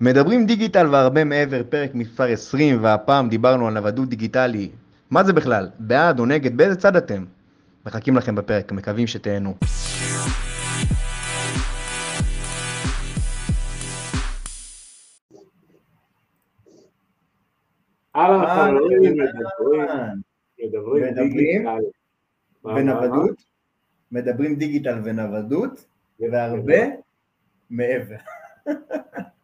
מדברים דיגיטל והרבה מעבר, פרק מספר 20, והפעם דיברנו על נוודות דיגיטלי. מה זה בכלל? בעד או נגד? באיזה צד אתם? מחכים לכם בפרק, מקווים שתהנו. אהלן חברים, אהלן. מדברים, דיגיטל. ונוודות, מדברים דיגיטל ונוודות? והרבה מעבר.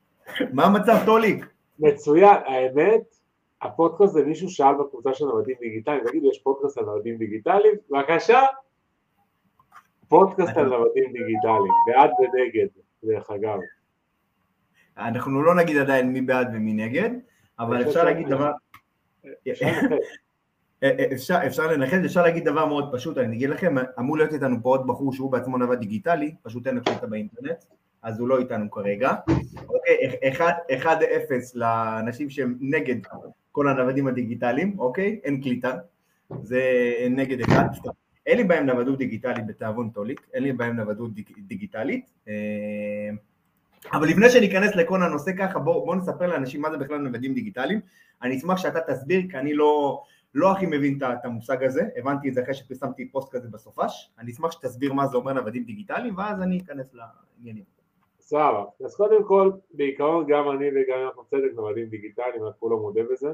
מה המצב טוליק? מצוין, האמת, הפודקאסט זה מישהו שאל בקבוצה של נוודים דיגיטליים, תגידו, יש פודקאסט על נוודים דיגיטליים? בבקשה, פודקאסט על נוודים דיגיטליים, בעד ונגד, דרך אגב. אנחנו לא נגיד עדיין מי בעד ומי נגד, אבל אפשר להגיד דבר, אפשר לתת. אפשר, אפשר לנחש, אפשר להגיד דבר מאוד פשוט, אני אגיד לכם, אמור להיות איתנו פה עוד בחור שהוא בעצמו נווד דיגיטלי, פשוט אין לו קליטה באינטרנט, אז הוא לא איתנו כרגע. אוקיי, 1-0 לאנשים שהם נגד כל הנוודים הדיגיטליים, אוקיי? אין קליטה, זה נגד אחד. אין לי בעיה עם נוודות דיגיטלית בתיאבון טוליק, אין לי בעיה עם נוודות דיג, דיגיטלית. אה, אבל לפני שניכנס לכל הנושא ככה, בואו בוא נספר לאנשים מה זה בכלל נוודים דיגיטליים. אני אשמח שאתה תסביר, כי אני לא, לא הכי מבין את המושג הזה, הבנתי את זה אחרי שפרסמתי פוסט כזה בסופש, אני אשמח שתסביר מה זה אומר נוודים דיגיטליים, ואז אני אכנס לעניינים. סבבה, אז קודם כל, בעיקרון גם אני וגם אנחנו צדק נוודים דיגיטליים, אנחנו לא מודה בזה.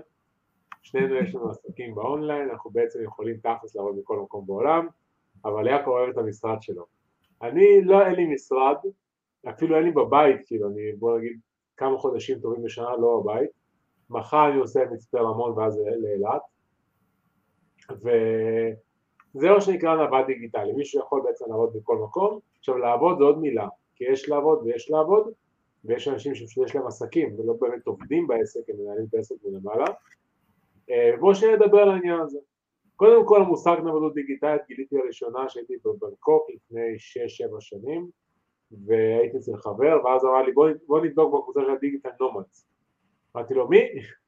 שנינו יש לנו עסקים באונליין, אנחנו בעצם יכולים תכלס לעבוד בכל מקום בעולם, אבל יעקב אוהב את המשרד שלו. אני, לא, אין לי משרד, אפילו אין לי בבית, כאילו, אני, בוא נגיד, כמה חודשים טובים בשנה לא בבית. מחר אני עושה מצפה רמון ואז לאילת. וזה מה שנקרא נווד דיגיטלי, מישהו יכול בעצם לעבוד בכל מקום. עכשיו לעבוד זה עוד מילה, כי יש לעבוד ויש לעבוד, ויש אנשים שפשוט יש להם עסקים ולא באמת עובדים בעסק, הם מנהלים את העסק מלמעלה. אה, בואו שניה נדבר על העניין הזה. קודם כל המושג נוודות דיגיטלית גיליתי לראשונה שהייתי בבנקוק לפני 6-7 שנים והייתי אצל חבר ואז אמר לי בוא, בוא נבדוק בקבוצה של הדיגיטל נומדס אמרתי לו מי?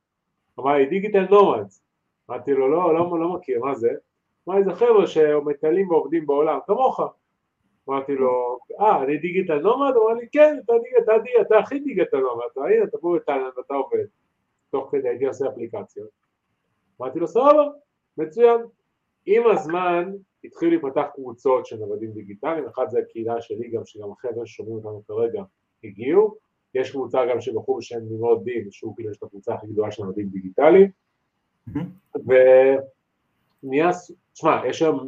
אמר לי דיגיטל נומדס אמרתי לו לא, לא, לא מכיר, מה זה? אמר לי זה חבר'ה שמטיילים ועובדים בעולם, כמוך אמרתי לו, אה, אני דיגיטל נומד? הוא אמר לי, כן, אתה, דיג- אתה, דיג- אתה הכי דיגיטל נומד, הנה, אתה פה בתאילנד ואתה עובד. תוך כדי הייתי עושה אפליקציות. אמרתי לו, סבבה, מצוין. עם הזמן התחילו להיפתח קבוצות של נוודים דיגיטליים, אחת זה הקהילה שלי, גם שגם החבר'ה ששומעים אותנו כרגע הגיעו. יש קבוצה גם של בחור בשם נמרוד דין, שהוא כאילו יש את הקבוצה הכי גדולה של נוודים דיגיטליים. ונהיה, תשמע, יש היום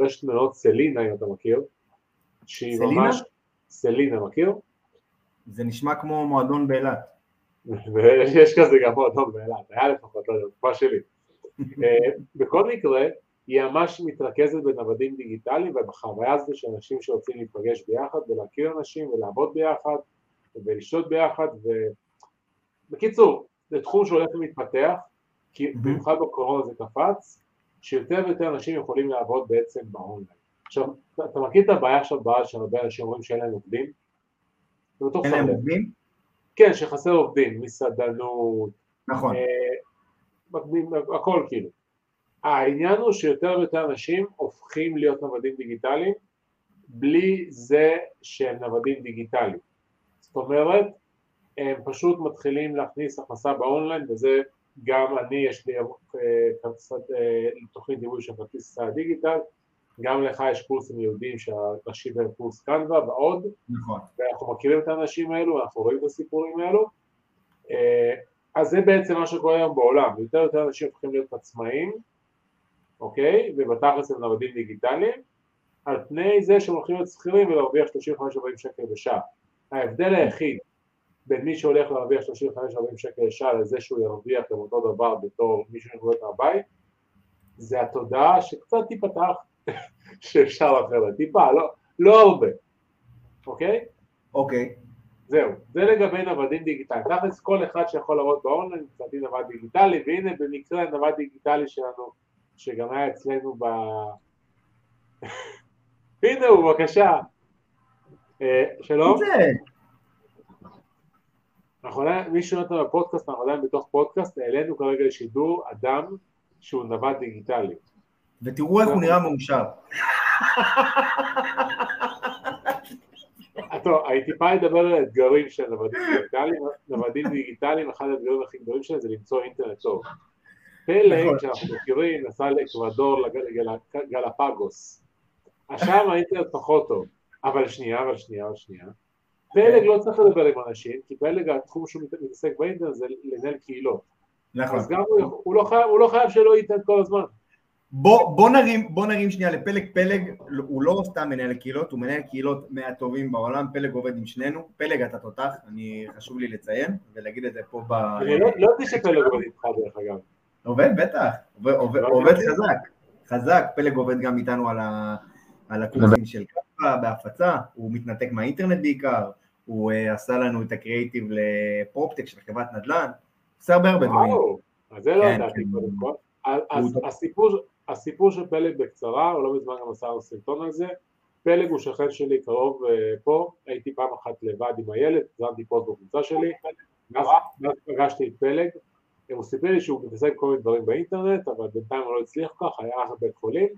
רשת מלונות סלינה, אם אתה מכיר, שהיא סלינה? ממש, סלינה, מכיר? זה נשמע כמו מועדון באילת. ויש כזה גם מועדון באילת, היה לפחות, לא יודע, בתקופה שלי. אה, בכל מקרה, היא ממש מתרכזת בנוודים דיגיטליים ובחוויה הזאת של אנשים שרוצים להיפגש ביחד ולהכיר אנשים ולעבוד ביחד ולשתות ביחד ובקיצור, זה תחום שהולך ומתפתח, כי. במיוחד בקורונה זה קפץ, שיותר ויותר אנשים יכולים לעבוד בעצם באונליין. עכשיו, אתה- מכיר את הבעיה עכשיו בארץ שהרבה אנשים אומרים שאין להם עובדים? אין להם. עובדים? כן, שחסר עובדים, מסעדנות, נכון. אה, הכל כאילו. העניין הוא שיותר ויותר אנשים הופכים להיות נוודים דיגיטליים בלי זה שהם נוודים דיגיטליים. זאת אומרת, הם פשוט מתחילים להכניס הכנסה באונליין וזה גם אני, יש לי אה, אה, תוכנית דימוי של כרטיס טיסה דיגיטל, גם לך יש קורסים יהודיים שהראשי בהם קורס קנווה ועוד, נכון. ואנחנו מכירים את האנשים האלו, אנחנו רואים את הסיפורים האלו. אה, אז זה בעצם מה שקורה היום בעולם, יותר ויותר אנשים הופכים להיות עצמאים, אוקיי? ובתכלס הם נוודים דיגיטליים, על פני זה שהם הולכים להיות שכירים ולהרוויח 35-40 שקל בשעה. ההבדל היחיד בין מי שהולך להרוויח 35-40 שקל לשעה לזה שהוא ירוויח גם אותו דבר בתור מישהו שעובד מהבית, זה התודעה שקצת תיפתח שאפשר אחרת, טיפה, לא, לא הרבה, אוקיי? אוקיי. זהו, זה לגבי נוודים דיגיטליים. תכלס כל אחד שיכול לעבוד באונליין, מבחינתי נווד דיגיטלי, והנה במקרה הנווד דיגיטלי שלנו, שגם היה אצלנו ב... הנה הוא, בבקשה. אה, שלום, אנחנו עדיין, מי שומע אותנו בפודקאסט, אנחנו עדיין בתוך פודקאסט, העלינו כרגע לשידור אדם שהוא נווד דיגיטלי. ותראו איך הוא נראה מאושר. טוב, אני טיפה אדבר על האתגרים של נוודים דיגיטליים, נוודים דיגיטליים, אחד האתגרים הכי גדולים שלהם זה למצוא אינטרנט טוב. פלג, נכון. שאנחנו מכירים, נסע לאקוודור, לגלפגוס. שם האינטרנט פחות טוב. אבל שנייה, אבל שנייה, אבל שנייה. פלג לא צריך לדבר עם אנשים, כי פלג התחום שהוא מת- מתעסק באינטרנט זה לנהל קהילות. נכון. אז גם הוא, לא חייב, לא חייב שלא ייתן כל הזמן. בוא, בוא, נרים, בוא נרים שנייה לפלג, פלג הוא לא סתם מנהל קהילות, הוא מנהל קהילות מהטובים בעולם, פלג עובד עם שנינו, פלג אתה תותח, אני חשוב לי לציין ולהגיד את זה פה ב... אני לא לא ידעתי שפלג עובד איתך דרך אגב. עובד בטח, עובד, לא. חזק, חזק, פלג עובד גם איתנו על, הקורסים של קפה בהפצה, הוא מתנתק מהאינטרנט בעיקר, הוא uh, עשה לנו את הקריאיטיב לפרופטק של חברת נדל"ן, עושה הרבה הרבה דברים. אז זה לא כן, ידעתי כן. קודם כל. הסיפור, הסיפור של פלג בקצרה, הוא לא מזמן גם עשה סרטון על זה. פלג הוא שכן שלי קרוב אה, פה, הייתי פעם אחת לבד עם הילד, זרמתי פוסט בקבוצה שלי, ואז פגשתי את פלג, הוא סיפר לי שהוא מתעסק בכל מיני דברים באינטרנט, אבל בינתיים הוא לא הצליח כך, היה אחרי בית חולים,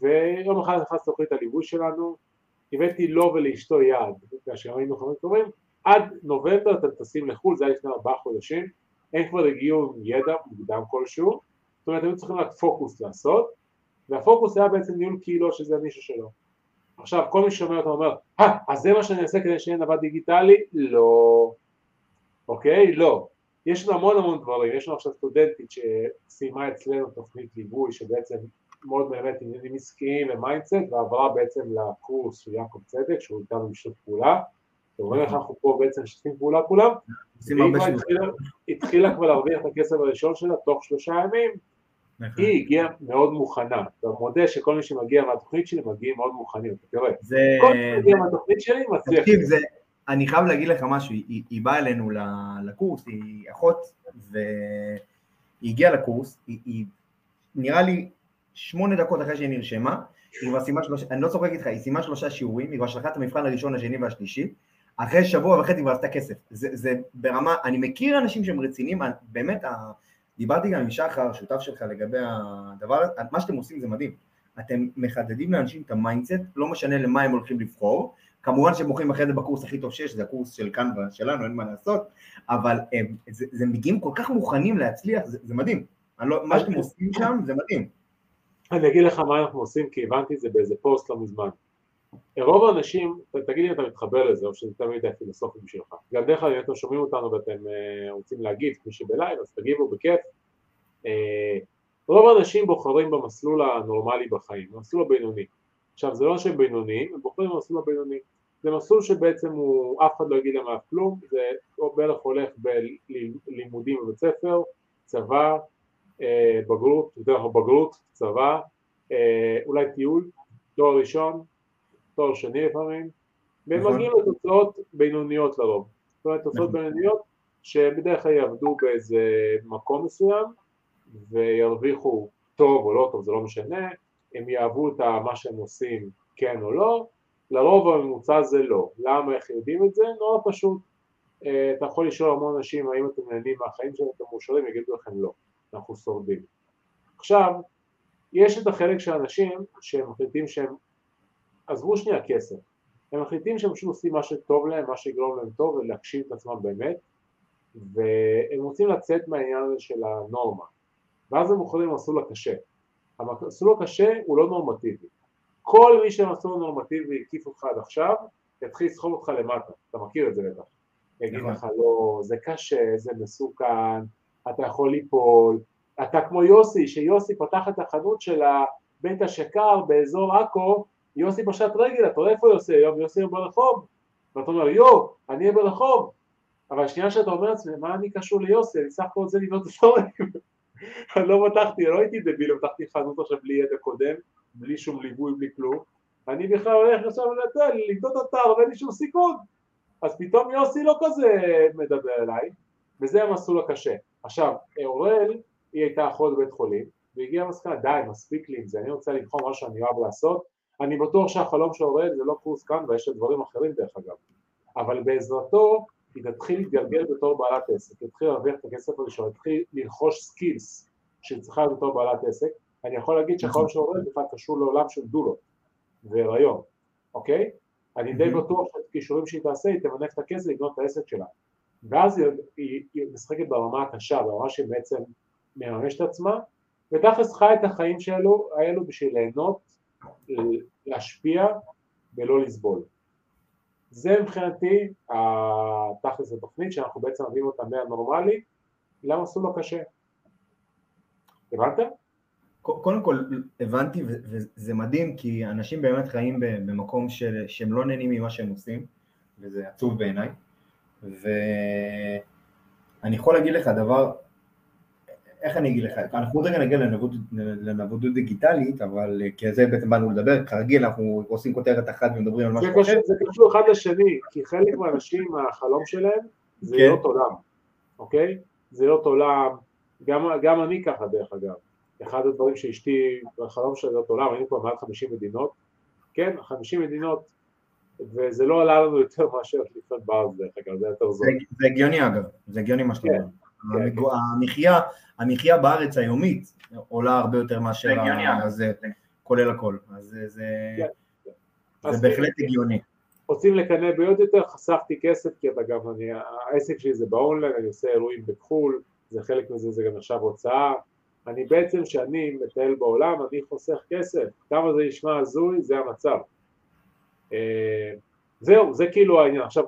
ויום אחד נכנס לתוכנית הליווי שלנו, הבאתי לו ולאשתו יעד, כאשר היינו חברים טובים, עד נובמבר אתם טסים לחו"ל, זה היה לפני ארבעה חודשים, הם כבר הגיעו עם ידע מוקדם כלשהו, אומרת היו צריכים רק פוקוס לעשות, והפוקוס היה בעצם ניהול קהילות שזה הנישה שלו. עכשיו כל מי ששומע אותו אומר, אה, אז זה מה שאני אעשה כדי שיהיה נווד דיגיטלי? לא. אוקיי? לא. יש לנו המון המון דברים, יש לנו עכשיו סטודנטית שסיימה אצלנו תוכנית ליווי שבעצם מאוד באמת עניינים עסקיים ו mindset ועברה בעצם לקורס של יעקב צדק שהוא איתנו בשיתוף פעולה. אתם רואים איך אנחנו פה בעצם משתפים פעולה כולם? והיא כבר התחילה כבר להרוויח את הכסף הראשון שלה תוך שלושה ימים, נכון. היא הגיעה מאוד מוכנה. אתה מודה שכל מי שמגיע מהתוכנית שלי מגיעים מאוד מוכנים, אתה תראה. זה... כל מי שמגיע מהתוכנית שלי מצליח. תקשיב, זה, אני חייב להגיד לך משהו, היא, היא באה אלינו לקורס, היא אחות, והיא הגיעה לקורס, היא, היא נראה לי שמונה דקות אחרי שהיא נרשמה, היא כבר סיימה שלושה, אני לא צוחק איתך, היא סיימה שלושה שיעורים, היא כבר שלחה את המבחן הראשון, השני והשלישי, אחרי שבוע וחצי כבר עשתה כסף. זה, זה ברמה, אני מכיר אנשים שהם רציניים, באמת, דיברתי גם עם שחר, שותף שלך, לגבי הדבר מה שאתם עושים זה מדהים. אתם מחדדים לאנשים את ה mindset, לא משנה למה הם הולכים לבחור, כמובן שהם בוחרים אחרי זה בקורס הכי טוב שיש, זה הקורס של קנבה שלנו, אין מה לעשות, אבל הם, זה, זה מגיעים כל כך מוכנים להצליח, זה, זה מדהים. לא, מה שאתם עושים שם זה מדהים. אני אגיד לך מה אנחנו עושים, כי הבנתי את זה באיזה פוסט לא מזמן. רוב האנשים, תגיד לי אם אתה מתחבר לזה, או שזה תמיד הפילוסופי בשבילך. גם דרך אגב, אם אתם שומעים אותנו ואתם אה, רוצים להגיב, מי שבלייב, אז תגיבו בכיף. אה, רוב האנשים בוחרים במסלול הנורמלי בחיים, במסלול הבינוני. עכשיו, זה לא שהם בינוניים, הם בוחרים במסלול הבינוני. זה מסלול שבעצם הוא, אף אחד לא יגיד להם אף כלום, זה בערך הולך בלימודים בבית ספר, צבא, אה, בגרות, יותר בגרות, צבא, אה, אולי טיול, תואר ראשון, תואר שני לפעמים, והם נכון. מגיעים לתוצאות בינוניות לרוב. זאת אומרת, תוצאות נכון. בינוניות שבדרך כלל יעבדו באיזה מקום מסוים וירוויחו טוב או לא טוב, זה לא משנה, הם יאהבו את מה שהם עושים, כן או לא, לרוב הממוצע זה לא. למה, איך יודעים את זה? נורא פשוט. אה, אתה יכול לשאול המון אנשים האם אתם נהנים מהחיים שלהם, אתם מאושרים, יגידו לכם לא, אנחנו שורדים. עכשיו, יש את החלק של האנשים שהם מחליטים שהם, עזבו שנייה כסף, הם מחליטים שהם פשוט עושים מה שטוב להם, מה שיגרום להם טוב ולהגשים את עצמם באמת, והם רוצים לצאת מהעניין הזה של הנורמה, ואז הם בוחרים במסלול הקשה. המסלול הקשה הוא לא נורמטיבי. כל מי שהמסלול הנורמטיבי הקיף אותך עד עכשיו, יתחיל לסחוב אותך למטה, אתה מכיר את זה בטח. יגיד נכון. לך לא, זה קשה, זה מסוכן, אתה יכול ליפול, אתה כמו יוסי, שיוסי פתח את החנות של בית השקר באזור עכו, יוסי פשט רגל, אתה רואה איפה יוסי היום? יוסי היום ברחוב, ואתה אומר יו, אני אהיה ברחוב, אבל השנייה שאתה אומר לעצמי, מה אני קשור ליוסי, אני סך הכל רוצה לבנות דברים, אני לא פתחתי, לא הייתי דביל, פתחתי חנות עכשיו בלי ידע קודם, בלי שום ליווי, בלי כלום, אני בכלל הולך עכשיו לבנות אתר ואין לי שום סיכון, אז פתאום יוסי לא כזה מדבר אליי, וזה המסלול הקשה. עכשיו, אוראל, היא הייתה אחות בבית חולים, והגיעה למסקנה, די, מספיק לי עם זה, אני רוצה לבחור מה שאני אוהב לעשות, אני בטוח שהחלום של אוראל זה לא קורס כאן, ויש לה דברים אחרים דרך אגב, אבל בעזרתו היא תתחיל להתגלגל בתור בעלת עסק, היא תתחיל להרוויח את הכסף הראשון, היא תתחיל לרכוש skills שהיא צריכה להיות בתור בעלת עסק, אני יכול להגיד שהחלום של אוראל בכלל קשור לעולם של דולות והיריון, אוקיי? אני די Mhm. בטוח שאת הכישורים שהיא תעשה, היא תמנף את הכסף לבנות את העסק שלה. ואז היא, היא, היא משחקת ברמה הקשה, ברמה שהיא בעצם מממשת את עצמה, ותכלס חי את החיים שלו, האלו בשביל ליהנות, להשפיע ולא לסבול. זה מבחינתי התכלס התוכנית שאנחנו בעצם מביאים אותה מהנורמלי למסלול הקשה. הבנת? קודם כל הבנתי וזה מדהים כי אנשים באמת חיים במקום של, שהם לא נהנים ממה שהם עושים וזה עצוב בעיניי ואני יכול להגיד לך דבר, איך אני אגיד לך, אנחנו עוד רגע נגיע לנווד- לנוודות דיגיטלית אבל כי על זה בעצם באנו לדבר, כרגיל אנחנו עושים כותרת אחת ומדברים על משהו אחר, זה קשור אחד לשני, כי חלק מהאנשים, החלום שלהם זה כן. להיות עולם, אוקיי? זה להיות עולם, גם, גם אני ככה דרך אגב. אחד הדברים שאשתי, החלום שלה להיות עולם, היינו כבר מעל 50 מדינות, כן, 50 מדינות, וזה לא עלה לנו יותר מאשר לחיות בארץ דרך אגב, זה יותר זול. זה, הגיוני אגב, זה הגיוני מה שאתה כן, אומר, המחיה, המחיה בארץ היומית עולה הרבה יותר מאשר זה הגיוני, ה- אגב. זה, כולל הכל, אז זה, כן. בהחלט הגיוני. רוצים לקנא בעוד יותר, חסכתי כסף, כי אתה גם, אני, העסק שלי זה באונליין, אני עושה אירועים בחו"ל, זה חלק מזה, זה גם עכשיו הוצאה. אני בעצם, כשאני מטייל בעולם, אני חוסך כסף. כמה זה נשמע הזוי, זה המצב. אה, זהו, זה כאילו העניין. עכשיו,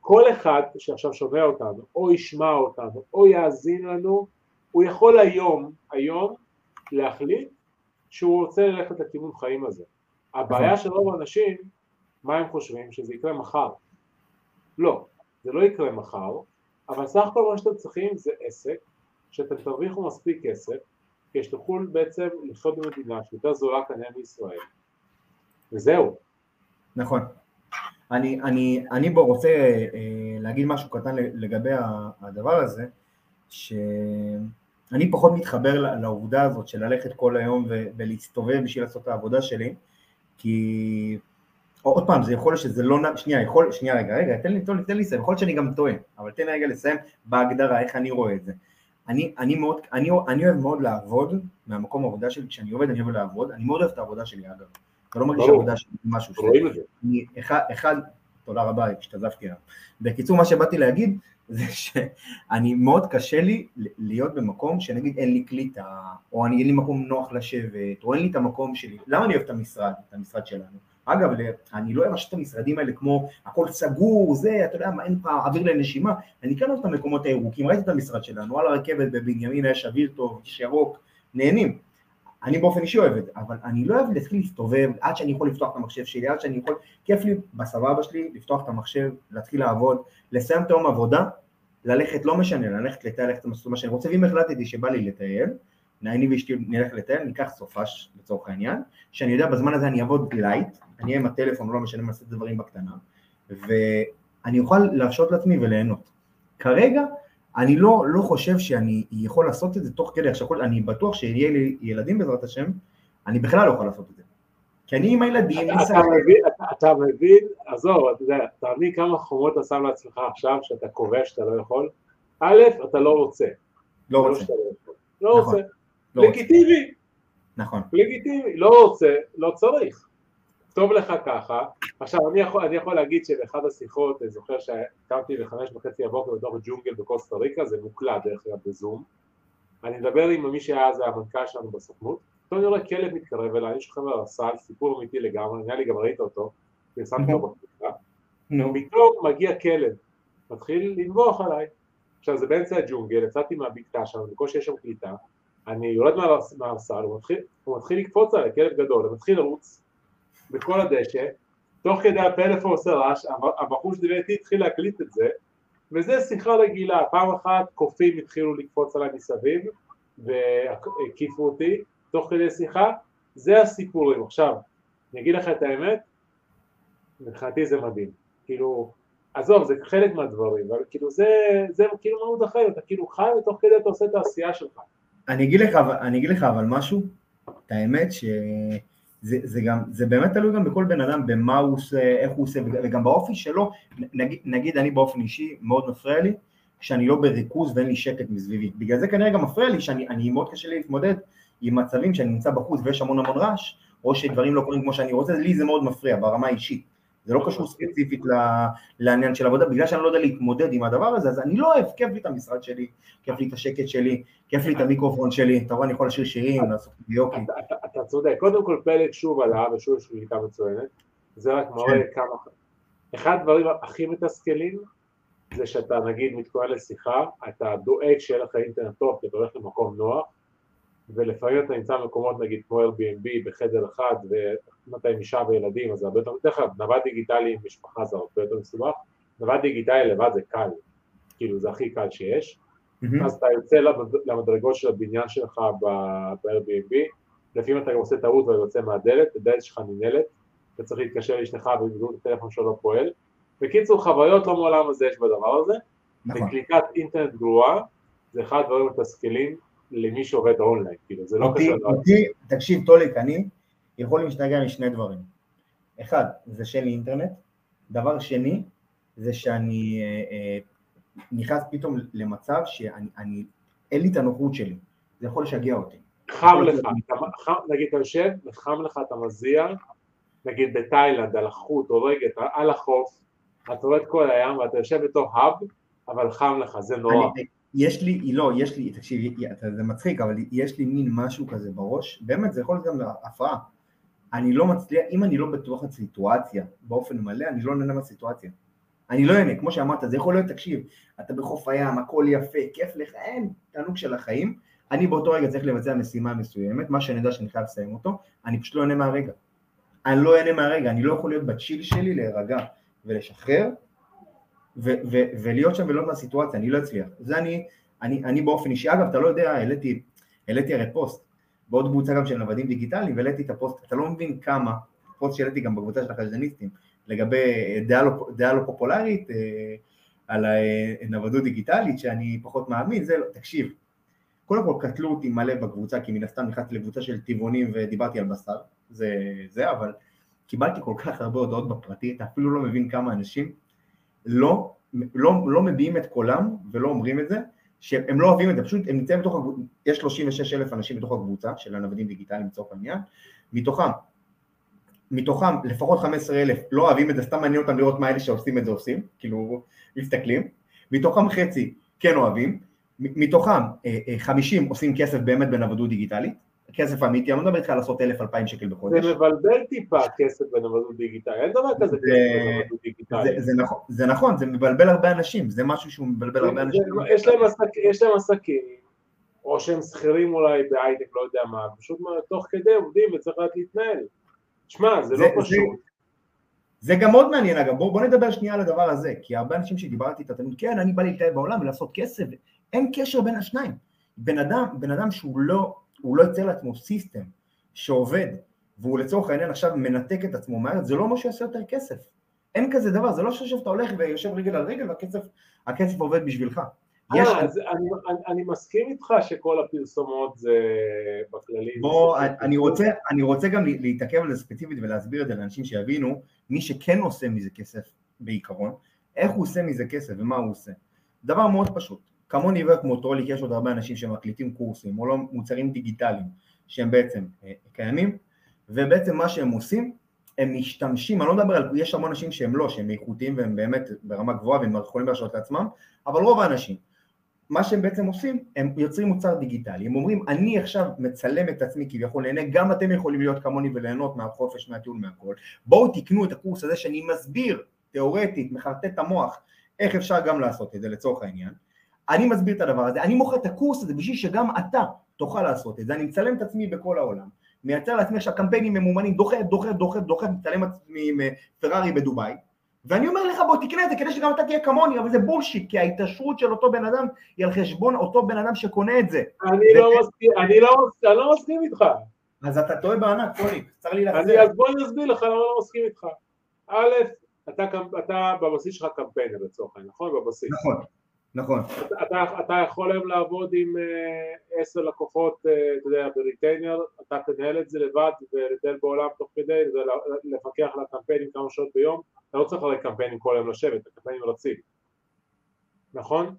כל אחד שעכשיו שומע אותנו, או ישמע אותנו, או יאזין לנו, הוא יכול היום, היום, להחליט שהוא רוצה ללכת לכיוון חיים הזה. הבעיה של רוב האנשים, מה הם חושבים? שזה יקרה מחר. לא, זה לא יקרה מחר, אבל סך הכל מה שאתם צריכים זה עסק, שאתם תרוויחו מספיק כסף, כדי שתוכלו בעצם לחיות במדינה שיותר זולה כנראה מישראל. וזהו. נכון. אני, אני, אני בו רוצה אה, להגיד משהו קטן לגבי הדבר הזה, שאני פחות מתחבר לעובדה הזאת של ללכת כל היום ולהסתובב בשביל לעשות את העבודה שלי, כי עוד פעם, זה יכול להיות שזה לא, שנייה, יכול, שנייה רגע, רגע, תן לי, תן לי, תן לי יכול להיות שאני גם טועה, אבל תן לי רגע לסיים בהגדרה, איך אני רואה את זה. אני, אני מאוד, אני, אני אוהב מאוד לעבוד, מהמקום העבודה שלי, כשאני עובד אני אוהב לעבוד, אני מאוד אוהב את העבודה שלי אגב, אתה לא מרגיש. עבודה שלי משהו. רואים את זה. אני, אחד, תודה רבה, השתזפתי עליו. בקיצור, מה שבאתי להגיד, זה שאני, מאוד קשה לי להיות במקום שנגיד אין לי קליטה, או אני, אין לי מקום נוח לשבת, או אין לי את המקום שלי. למה אני אוהב את המשרד, את המשרד שלנו? אגב, אני לא אוהב את המשרדים האלה כמו הכל סגור, זה, אתה יודע מה, אין פה אוויר לנשימה. אני כן אוהב את המקומות הירוקים, ראיתי את המשרד שלנו, על הרכבת בבנימין יש אוויר טוב, יש ירוק, נהנים. אני באופן אישי אוהב את זה, אבל אני לא אוהב להתחיל להסתובב עד שאני יכול לפתוח את המחשב שלי, עד שאני יכול, כיף לי בסבבה שלי לפתוח את המחשב, להתחיל לעבוד, לסיים את היום עבודה, ללכת, לא משנה, ללכת לטייל, ללכת למסלול מה שאני רוצה, ואם החלטתי שבא לי לטייל, אני ואשתי נלך לטייל, ניקח סופש לצורך העניין, שאני יודע בזמן הזה אני אעבוד light, אני אהיה עם הטלפון, לא משנה מה לעשות דברים בקטנה, ואני אוכל להרשות לעצמי וליהנות. כרגע אני לא, לא חושב שאני יכול לעשות את זה תוך כדי, עכשיו אני בטוח שיהיה לי ילדים בעזרת השם, אני בכלל לא יכול לעשות את זה. כי אני עם הילדים, אתה- אתה מבין, אתה- אתה מבין, עזוב, אתה יודע, אתה מבין כמה חומות אתה שם לעצמך עכשיו, שאתה קובע שאתה לא יכול? א', אתה לא רוצה. לא לא. לא נכון, רוצה. לא רוצה, לגיטימי, נכון, לגיטימי. לא רוצה, לא צריך. טוב לך ככה. עכשיו, אני יכול, אני יכול להגיד שבאחד השיחות, אני זוכר שקמתי בחמש וחצי בבוקר בתוך ג'ונגל בקוסטה ריקה, זה מוקלט דרך אגב בזום. אני מדבר עם מי שהיה אז המנכ"ל שלנו בסוכנות, פתאום אני רואה כלב מתקרב אליי, שוכב על הסל, סיפור אמיתי לגמרי, נראה לי גם ראית אותו, פרסמתי אותו בקבוצה, פתאום מגיע כלב, מתחיל לנבוח עליי. עכשיו זה באמצע הג'ונגל, יצאתי מהבקתה שם, בקושי יש שם קליטה, אני יורד מתחיל, הוא מתחיל לקפוץ עליי, כלב גדול, הוא מתחיל לרוץ בכל הדשא, תוך כדי הפלאפון עושה רעש, הבח- הבחור שדיבר איתי התחיל להקליט את זה, וזה שיחה רגילה, פעם אחת קופים התחילו לקפוץ עליי מסביב, והקיפו אותי, תוך כדי שיחה, זה הסיפורים. עכשיו, אני אגיד לך את האמת, מבחינתי זה מדהים. כאילו, עזוב, זה חלק מהדברים, אבל כאילו זה, זה כאילו מהות החיים, אתה כאילו חי ותוך כדי אתה עושה את העשייה שלך. אני אגיד לך, אני אגיד לך אבל משהו, את האמת שזה זה גם, זה באמת תלוי גם בכל בן אדם, במה הוא עושה, איך הוא עושה, וגם באופי שלו, נגיד, נגיד אני באופן אישי, מאוד מפריע לי, כשאני לא בריכוז ואין לי שקט מסביבי. בגלל זה כנראה גם מפריע לי שאני אני מאוד קשה לי להתמודד עם מצבים שאני נמצא בחוץ ויש המון המון רעש, או שדברים לא קורים כמו שאני רוצה, לי זה מאוד מפריע ברמה האישית. זה לא קשור ספציפית לעניין של עבודה, בגלל שאני לא יודע להתמודד עם הדבר הזה, אז אני לא אוהב, כיף לי את המשרד שלי, כיף לי את השקט שלי, כיף לי את המיקרופון שלי, אתה רואה, אני יכול לשיר שירים, לעשות וידאוקים. אתה- צודק, קודם כל פלג שוב עלה, ושוב יש לי מצוינת, זה רק מראה כמה... אחד הדברים הכי מתסכלים זה שאתה נגיד מתכונן לשיחה, אתה דואג שיהיה לך אינטרנט טוב כי אתה הולך למקום נוח, ולפעמים אתה נמצא במקומות נגיד כמו Airbnb בחדר אחד, ואם אתה עם אישה וילדים אז זה הרבה יותר, בדרך כלל נווד דיגיטלי עם משפחה זה הרבה יותר מסובך, נווד דיגיטלי לבד זה קל, כאילו זה הכי קל שיש, מהמם. אז אתה יוצא למד- למדרגות של הבניין שלך ב-Airbnb, לפעמים אתה גם עושה טעות ואתה יוצא מהדלת, הדלת שלך ננעלת, אתה צריך להתקשר לאשתך ובדיוק הטלפון שלו לא פועל. בקיצור, חוויות לא מעולם הזה יש בדבר הזה, נכון. וקליטת אינטרנט גרועה זה אחד הדברים המתסכלים למי שעובד אונליין, כאילו זה לא אותי, קשור, אותי, תקשיב טוליק, אני יכול להשתגע משני דברים. אחד, זה שאין לי אינטרנט. דבר שני, זה שאני אה, אה, נכנס פתאום למצב שאני, אני, אין לי את הנוחות שלי. זה יכול לשגע אותי. חם לך, אתה- חם- נגיד אתה יושב וחם לך, אתה מזיע, נגיד בתאילנד על החוט אתה על החוף, אתה רואה את כל הים ואתה יושב בתוך האב, אבל חם לך, זה נורא. אני, יש לי, לא, יש לי, תקשיב, זה מצחיק, אבל יש לי מין משהו כזה בראש, באמת, זה יכול להיות גם הפרעה. אני לא מצליח, אם אני לא בתוך הסיטואציה באופן מלא, אני לא נהנה מהסיטואציה. אני לא אהנה, כמו שאמרת, זה יכול להיות, תקשיב, אתה בחוף הים, הכל יפה, כיף לך, אין, תענוג של החיים. אני באותו רגע צריך לבצע משימה מסוימת, מה שאני יודע שאני חייב לסיים אותו, אני פשוט לא אהנה מהרגע. אני לא אהנה מהרגע, אני לא יכול להיות בצ'יל שלי, להירגע ולשחרר, ו- ו- ולהיות שם ולהיות מהסיטואציה, אני לא אצליח. זה אני, אני, אני באופן אישי, אגב, אתה לא יודע, העליתי, העליתי הרי פוסט, בעוד קבוצה גם של נוודים דיגיטליים, והעליתי את הפוסט, אתה לא מבין כמה, פוסט שהעליתי גם בקבוצה של החשדניסטים, לגבי דעה לא, דעה לא פופולרית, אה, על הנוודות דיגיטלית, שאני פחות מאמין, זה לא, תקשיב, קודם כל קטלו אותי מלא בקבוצה, כי מן הסתם נכנסתי לקבוצה של טבעונים ודיברתי על בשר, זה, זה, אבל קיבלתי כל כך הרבה הודעות בפרטי, אתה אפילו לא מבין כמה אנשים לא, לא, לא מביעים את קולם ולא אומרים את זה, שהם לא אוהבים את זה, פשוט הם נמצאים בתוך הקבוצה, יש 36 אלף אנשים בתוך הקבוצה של הנוודים דיגיטליים לצורך העניין, מתוכם, מתוכם לפחות 15 אלף לא אוהבים את זה, סתם מעניין אותם לראות מה אלה שעושים את זה עושים, כאילו מסתכלים, מתוכם חצי כן אוהבים, מתוכם אה, אה, 50 עושים כסף באמת בנוודות דיגיטלית, כסף אמיתי, אני לא מדבר איתך על לעשות 1,000-2,000 שקל בחודש, זה מבלבל טיפה כסף בנוודות דיגיטלי, אין דבר כזה זה- כסף בנוודות זה, דיגיטלי. זה, נכון, זה נכון, זה מבלבל הרבה אנשים, זה משהו שהוא מבלבל הרבה אנשים. יש להם עסקים, או שהם שכירים אולי בהייטק, לא יודע מה, פשוט תוך כדי עובדים וצריך לדעת להתנהל. שמע, זה לא פשוט. זה גם מאוד מעניין אגב, בואו בוא נדבר שנייה על הדבר הזה, כי הרבה אנשים שדיברתי איתם, תמיד, כן, אני בא להתאהב בעולם ולעשות כסף, אין קשר בין השניים. בן אדם, בן אדם שהוא לא, הוא לא יוצר לעצמו סיסטם שעובד, והוא לצורך העניין עכשיו מנתק את עצמו מהארץ, זה לא מה שיעשה יותר כסף. אין כזה דבר, זה לא שעכשיו אתה הולך ויושב רגל על רגל והכסף הכסף עובד בשבילך. יש, אה, אז אני, אני, אני מסכים איתך שכל הפרסומות זה בכללי. בוא, זה- אני- אני רוצה, אני רוצה גם לה- להתעכב על זה ספציפית ולהסביר את זה לאנשים שיבינו, מי שכן עושה מזה כסף בעיקרון, איך הוא עושה מזה כסף ומה הוא עושה. דבר מאוד פשוט, כמוני וכמו טרוליק יש עוד הרבה אנשים שמקליטים קורסים או לא מוצרים דיגיטליים שהם בעצם אה, קיימים, ובעצם מה שהם עושים, הם משתמשים, אני לא מדבר על, יש המון אנשים שהם לא, שהם איכותיים והם באמת ברמה גבוהה והם יכולים להרשות לעצמם, אבל רוב האנשים, מה שהם בעצם עושים, הם יוצרים מוצר דיגיטלי, הם אומרים אני עכשיו מצלם את עצמי כביכול נהנה, גם אתם יכולים להיות כמוני וליהנות מהחופש, מהטיול, מהכל, בואו תקנו את הקורס הזה שאני מסביר תיאורטית, מחרטט את המוח, איך אפשר גם לעשות את זה לצורך העניין, אני מסביר את הדבר הזה, אני מוכר את הקורס הזה בשביל שגם אתה תוכל לעשות את זה, אני מצלם את עצמי בכל העולם, מייצר לעצמי עכשיו קמפיינים ממומנים, דוחף, דוחף, דוחף, דוחף, מצלם עצמי עם אה, פרארי בדובאי, ואני אומר לך בוא תקנה את זה כדי שגם אתה תהיה כמוני, אבל זה בולשיט, כי ההתעשרות של אותו בן אדם היא על חשבון אותו בן אדם שקונה את זה. אני לא מסכים, אני לא אני לא מסכים איתך. אז אתה טועה בענק, פוליק, צר לי להחזיר. אז בוא אני אסביר לך למה לא מסכים איתך. א', אתה, אתה בבסיס שלך קמפיינר לצורך העניין, נכון? בבסיס. נכון, נכון. אתה, אתה יכול היום לעבוד עם אה, עשר לקוחות, אה, אתה יודע, ב retainer, אתה תנהל את זה לבד ולטייל בעולם תוך כדי, ולפקח על הקמפיינים כמה שעות ביום, אתה לא צריך הרי קמפיינים כל היום לשבת, הקמפיינים רצים, נכון?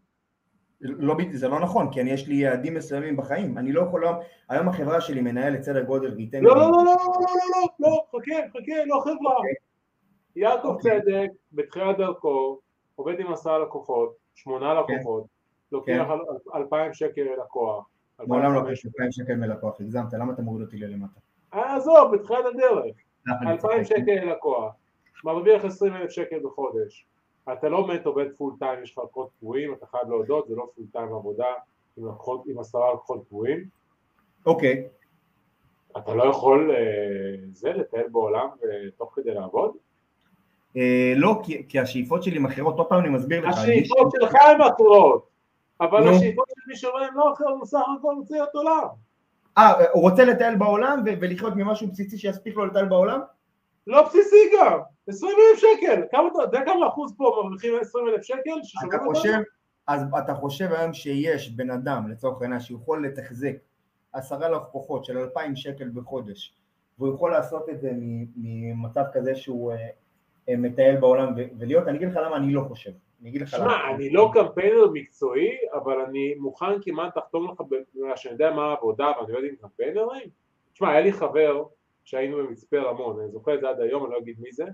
לא, זה לא נכון, כי אני, יש לי יעדים מסוימים בחיים. אני לא יכול... היום- היום החברה שלי מנהלת סדר גודל retail. לא, לא, לא, לא, לא, לא, לא, לא, חכה, חכה, לא חברה. יעקב אוקיי. צדק, בתחילת דרכו, עובד עם עשרה לקוחות, שמונה לקוחות, לוקח כן. אלפיים שקל ללקוח. מעולם לא 2,500. קשור 2,000 שקל מלקוח, הגזמת, למה אתה מוריד אותי ללמטה? אה, עזוב, בתחילת הדרך. אלפיים. שקל ללקוח, מרוויח עשרים אלף שקל בחודש. אתה לא באמת עובד full time, יש לך לקוחות קבועים, אתה חייב להודות, זה לא full time עבודה עם לקוחות- עם עשרה לקוחות קבועים. אוקיי, אתה לא יכול, אה, זה, לטייל בעולם ותוך כדי לעבוד? אה, לא, כי- כי השאיפות שלי הן אחרות, עוד פעם אני מסביר לך. השאיפות שלך הן אחרות, אבל. השאיפות של מי שאומר הן לא אחרות, הוא סך הכל רוצה להיות עולם. אה, הוא רוצה לטייל בעולם ולחיות ממשהו בסיסי שיספיק לו לטייל בעולם? לא בסיסי גם, 20 אלף שקל, כמה אתה יודע כמה אחוז פה מרוויחים 20 אלף שקל? אתה? חושב, אז אתה חושב היום שיש בן אדם, לצורך העניין, שיכול לתחזק עשרה לקוחות של אלפיים שקל בחודש, והוא יכול לעשות את זה ממצב כזה שהוא אה, מטייל בעולם ולהיות, אני אגיד לך למה אני לא חושב. אני אגיד לך שמע, אני לא קמפיינר מקצועי, אבל אני מוכן כמעט לחתום לך בגלל שאני יודע מה העבודה ואני עובד עם קמפיינרים. שמע, היה לי חבר שהיינו במצפה רמון, אני זוכר את זה עד היום, אני לא אגיד מי זה,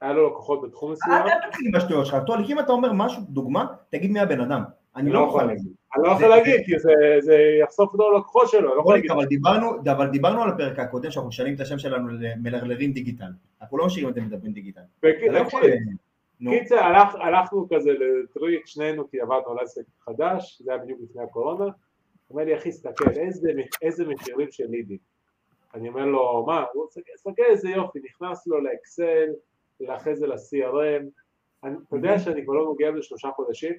היה לו לקוחות בתחום מסוים, אל תתחיל עם השטויות שלך, אם אתה אומר משהו, דוגמה, תגיד מי הבן אדם. אני לא יכול מוכן להגיד. לזה. אני לא יכול להגיד, כי זה- יחשוף אותו ללקוחות שלו, אני לא יכול להגיד. אבל דיברנו, אבל דיברנו על הפרק הקודם שאנחנו משנים את השם שלנו למלרלרים דיגיטל. אנחנו לא משאירים את זה מדברים דיגיטל. לא יכול... תקשיב, נו, קיצר, הלך, הלכנו כזה לטריק, שנינו, כי עבדנו על עסק חדש, זה היה בדיוק לפני הקורונה, אומר לי, אחי, סתכל, איזה, מחירים של לידים. אני אומר לו, מה? הוא אומר, סתכל איזה יופי, נכנס לו לאקסל, אחרי זה ל-CRM, אתה יודע שאני כבר לא בזה שלושה חודשים,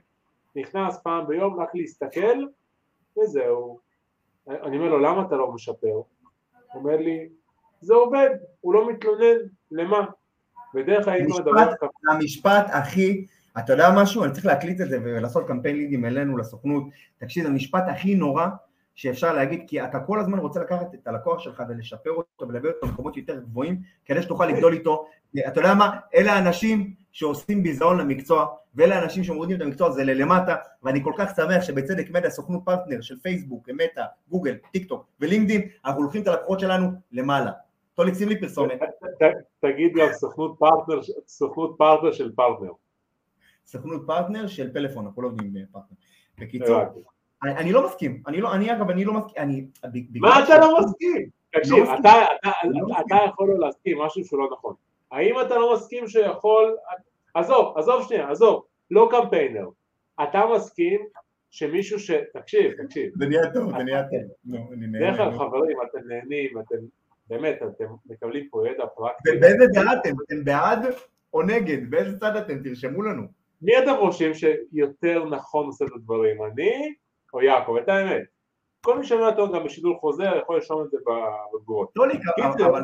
נכנס פעם ביום רק להסתכל, וזהו. אני אומר לו, למה אתה לא משפר? הוא אומר לי, זה עובד, הוא לא מתלונן, למה? בדרך כלל היינו מדברים זה המשפט הכי, אתה יודע משהו? אני צריך להקליט את זה ולעשות קמפיין לידים אלינו, לסוכנות. תקשיב, זה המשפט הכי נורא שאפשר להגיד, כי אתה כל הזמן רוצה לקחת את הלקוח שלך ולשפר אותו ולהביא אותו למקומות יותר גבוהים, כדי שתוכל לגדול איתו. אתה יודע מה? אלה האנשים שעושים ביזיון למקצוע, ואלה האנשים שמורידים את המקצוע הזה ללמטה, ואני כל כך שמח שבצדק מדיה, סוכנות פרטנר של פייסבוק, מטא, גוגל, טיק טוק ולינקדאין, אנחנו לוקחים את הלקוחות שלנו למעלה. טוליק, שים לי פרסומת. תגיד גם סוכנות פרטנר, סוכנות פרטנר של פרטנר. סוכנות פרטנר של פלאפון, אנחנו לא עובדים בפרטנר. בקיצור, הבנתי. אני, אני לא מסכים, אני לא, אני אגב, אני לא מסכים, אני... מה אתה לא מסכים? תקשיב, לא מסכים. אתה- לא. יכול לא להסכים משהו שהוא לא נכון. האם אתה לא מסכים שיכול... עזוב, עזוב שנייה, עזוב, לא קמפיינר. אתה מסכים שמישהו ש... תקשיב, תקשיב. זה נהיה טוב, זה נהיה טוב. כלל נו. חברים, אתם נהנים, אתם... באמת, אתם מקבלים פה ידע פרקטי. ובאיזה דעה אתם? אתם בעד או נגד? באיזה צד אתם? תרשמו לנו. מי אתם חושבים שיותר נכון עושה את הדברים, אני או יעקב? את האמת. כל מי שומע אותו גם בשידור חוזר יכול לרשום את זה בתגובות. לא אבל-.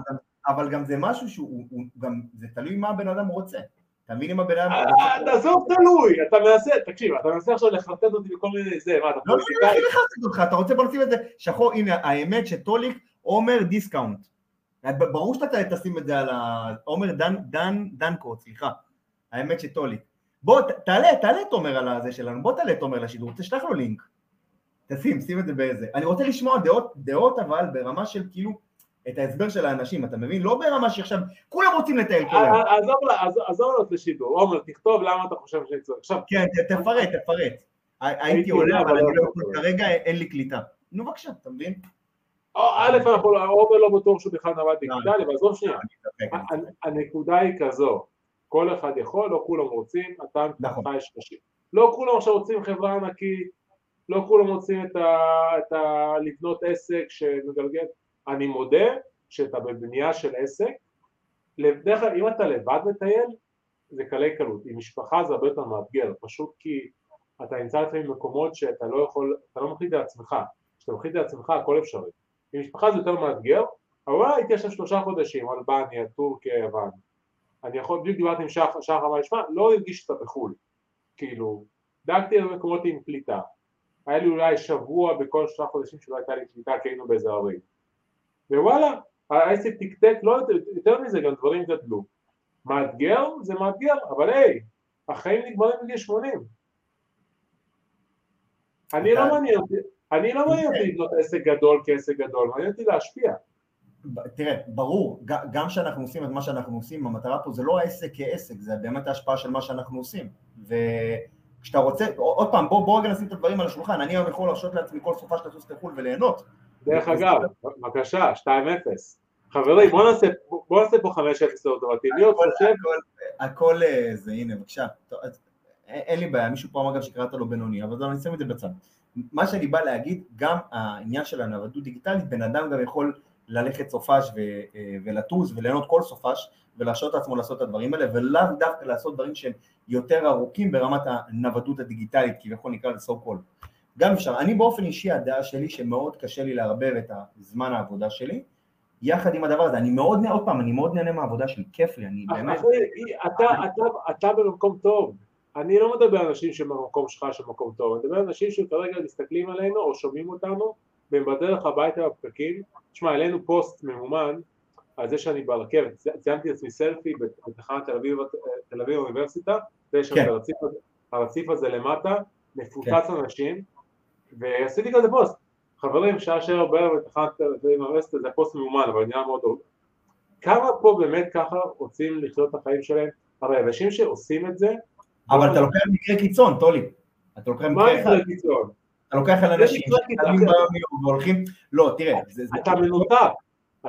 אבל גם- זה משהו שהוא, הוא- גם, זה תלוי מה הבן אדם רוצה. אתה מבין אם הבן אדם... אה, תעזוב תלוי, אתה מנסה, תקשיב, אתה מנסה עכשיו לחרטט אותי בכל מיני זה, מה, אתה לא, לא, לא, פוליטיקאי? אני לחצתי אותך, אתה רוצה בוא נשים את זה שחור, הנה האמת שטוליק עומר דיסקאונט. ברור שאתה תשים את זה על ה... עומר דן, דן, דנקוט, סליחה. האמת שטוליק. בוא, תעלה, תעלה את עומר על הזה שלנו, בוא תעלה את עומר לשידור, תשלח לו לינק. תשים, שים את זה באיזה. אני רוצה לשמוע דעות, דעות אבל ברמה של כאילו, את ההסבר של האנשים, אתה מבין? לא ברמה שעכשיו, כולם רוצים לטייל כל היום. אה, עזוב לעלות לשידור, עומר, תכתוב למה אתה חושב שאני. עכשיו, כן, תפרט, תפרט. הייתי עולה, אבל אני לא לא יכול. כרגע, אין לי קליטה. נו בבקשה, אתה מבין? א', אנחנו לא- עומר לא בטוח שהוא בכלל נווד דיגיטלי, אבל עזוב שנייה. מתאפק. הנקודה היא כזו, כל אחד יכול, לא כולם רוצים, אתה נכון. יש נשים. לא כולם עכשיו רוצים חברה ענקית, לא כולם רוצים. את ה... לבנות עסק שמגלגל. אני מודה שאתה בבנייה של עסק, בדרך כלל אם אתה לבד מטייל, זה קלי קלות. עם משפחה זה הרבה יותר מאתגר, פשוט כי אתה נמצא לפעמים במקומות שאתה לא יכול, אתה לא מחליט לעצמך. כשאתה מחליט לעצמך הכל אפשרי. עם משפחה זה יותר מאתגר, אבל הייתי עכשיו שלושה חודשים, אלבניה, טורקיה, יוון. אני יכול, בדיוק דיברתי עם שחר, שחר אמר, שמע, לא הרגיש שאתה בחו"ל. כאילו, דאגתי על מקומות עם קליטה. היה לי אולי שבוע בכל שלושה חודשים שלא הייתה לי קליטה כי היינו באיזה ערים. ווואלה, העסק תקתק, לא יותר, מזה, גם דברים גדלו. מאתגר? זה מאתגר, אבל היי, החיים נגמרים בגיל 80. אני לא מעניין אותי, אני לא מעניין אותי לבנות עסק גדול כעסק גדול, מעניין אותי להשפיע. תראה, ברור, גם כשאנחנו עושים את מה שאנחנו עושים, המטרה פה זה לא העסק כעסק, זה באמת ההשפעה של מה שאנחנו עושים. וכשאתה רוצה, עוד פעם, בוא, בוא רגע נשים את הדברים על השולחן, אני היום יכול להרשות לעצמי כל סופה שטוס לחו"ל וליהנות. דרך אגב, בבקשה, 2-0. חברים, בוא נעשה, בוא נעשה פה 5-0 לטובתי, מי עוד חושב? הכל, אה, זה, הנה, בבקשה. אז, אין לי בעיה, מישהו פה אמר גם שקראת לו בינוני, אבל אני שם את זה בצד. מה שאני בא להגיד, גם העניין של הנוודות דיגיטלית, בן אדם גם יכול ללכת סופש ו, אה, ולטוס וליהנות כל סופש ולהרשות לעצמו לעשות את הדברים האלה, ולאו דווקא לעשות דברים שהם יותר ארוכים ברמת הנוודות הדיגיטלית, כביכול נקרא לזה so called. גם אפשר. אני באופן אישי, הדעה שלי שמאוד קשה לי לערבב את הזמן העבודה שלי, יחד עם הדבר הזה, אני מאוד, עוד פעם, אני מאוד נהנה מהעבודה שלי, כיף לי, אני באמת... אתה, במקום טוב. אני לא מדבר על אנשים שבמקום שלך שמקום טוב, אני מדבר על אנשים שכרגע מסתכלים עלינו או שומעים אותנו והם בדרך הביתה בפקקים. תשמע, העלינו פוסט ממומן על זה שאני ברכבת, צילמתי לעצמי סלפי בתחנת תל אביב, תל אביב אוניברסיטה, ויש שם כן. הרציף, הזה- הרציף הזה למטה, מפוצץ אנשים, ועשיתי כזה פוסט. חברים, שעה שבע בערב בתחנת תל אביב אוניברסיטה, זה פוסט ממומן, אבל נראה מאוד טוב. כמה פה באמת ככה רוצים לחיות את החיים שלהם? הרי אנשים שעושים את זה, אבל אתה לוקח מקרה קיצון, טולי. אתה לוקח מה מקרה אחד, יקרה קיצון? אתה לוקח על אנשים מקרה. שקמים ביום והולכים, לא, תראה, זה, אתה מנותק,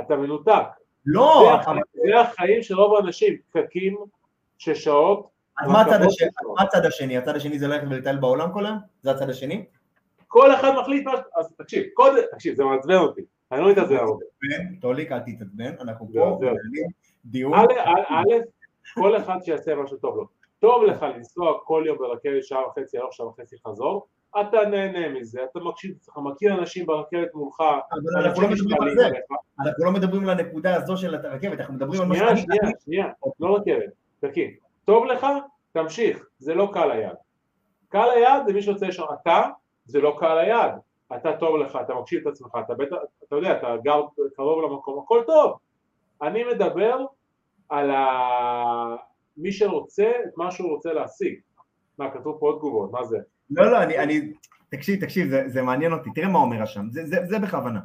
אתה מנותק. לא, זה החיים- של רוב האנשים, פקקים של שעות, אז מה. מה הצד השני? הצד השני זה ללכת ולטייל בעולם כל היום? זה הצד השני? כל אחד מחליט מה... אז תקשיב, קודם, תקשיב, זה מעצבן אותי, אני לא מתעצבן. הרבה. טוליק, אל תתעצבן, אנחנו פה דיון. א', כל אחד שיעשה מה שטוב לו. טוב לך לנסוע כל יום ברכבת שעה וחצי הלוך, שעה וחצי חזור, אתה נהנה מזה, אתה מקשיב, אתה מכיר אנשים ברכבת מולך, אבל אנחנו לא אנשים מדברים על זה. אנחנו לא מדברים על הנקודה הזו של הרכבת, אנחנו מדברים על מה שנייה, שאני- שנייה, שנייה, לא רכבת, תקשיב, טוב לך, תמשיך, זה לא קל היד. קל היד זה מי שרוצה לשם, אתה, זה לא קל היד, אתה טוב לך, אתה מקשיב את עצמך, אתה בטח, אתה יודע, אתה גר קרוב למקום, הכל טוב. אני מדבר על ה... מי שרוצה את מה שהוא רוצה להשיג. מה, כתוב פה עוד תגובות, מה זה? לא, לא, אני, אני, תקשיב, תקשיב, זה, זה מעניין אותי, תראה מה עומר רשם, זה, זה, זה בכוונה.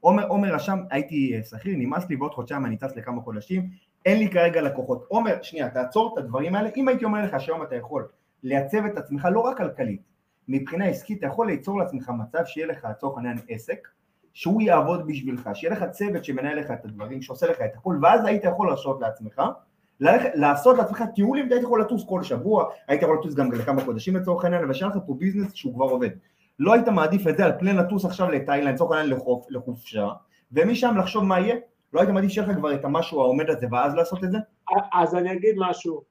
עומר, עומר רשם, הייתי שכיר, נמאס לי, בעוד חודשיים אני טס לכמה חודשים, אין לי כרגע לקוחות. עומר, שנייה, תעצור את הדברים האלה, אם הייתי אומר לך שהיום אתה יכול לייצב את עצמך, לא רק כלכלית, מבחינה עסקית, אתה יכול ליצור לעצמך מצב שיהיה לך לצורך העניין עסק, שהוא יעבוד בשבילך, שיהיה לך צוות שמנהל לך את הדברים, שעושה לך את הכל, ואז היית יכול להרשות לעצמך, ללכת, לעשות לעצמך טיולים, והיית יכול לטוס כל שבוע, היית יכול לטוס גם לכמה חודשים לצורך העניין, ושיהיה לך פה ביזנס שהוא כבר עובד. לא היית מעדיף את זה על פני לטוס עכשיו לתאילנד, לצורך העניין לחוף, לחופשה, ומשם לחשוב מה יהיה? לא היית מעדיף שיהיה לך כבר את המשהו העומד הזה, ואז לעשות את זה? אז אני אגיד משהו,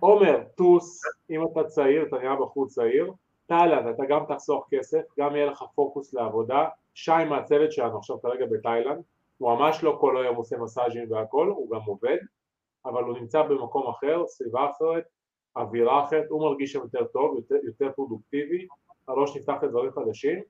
עומר, טוס, אם אתה צעיר, אתה נראה בחור צעיר, תאילנד, אתה גם תחסוך כסף, גם יהיה לך פוקוס לעבודה, שי מהצוות שלנו עכשיו כרגע בתאילנד, הוא ממש לא כל היום עושה מסאז'ים והכל, הוא גם עובד, אבל הוא נמצא במקום אחר, סביבה אחרת, אווירה אחרת, הוא מרגיש שם יותר טוב, יותר, יותר פרודוקטיבי, הראש נפתח לדברים חדשים.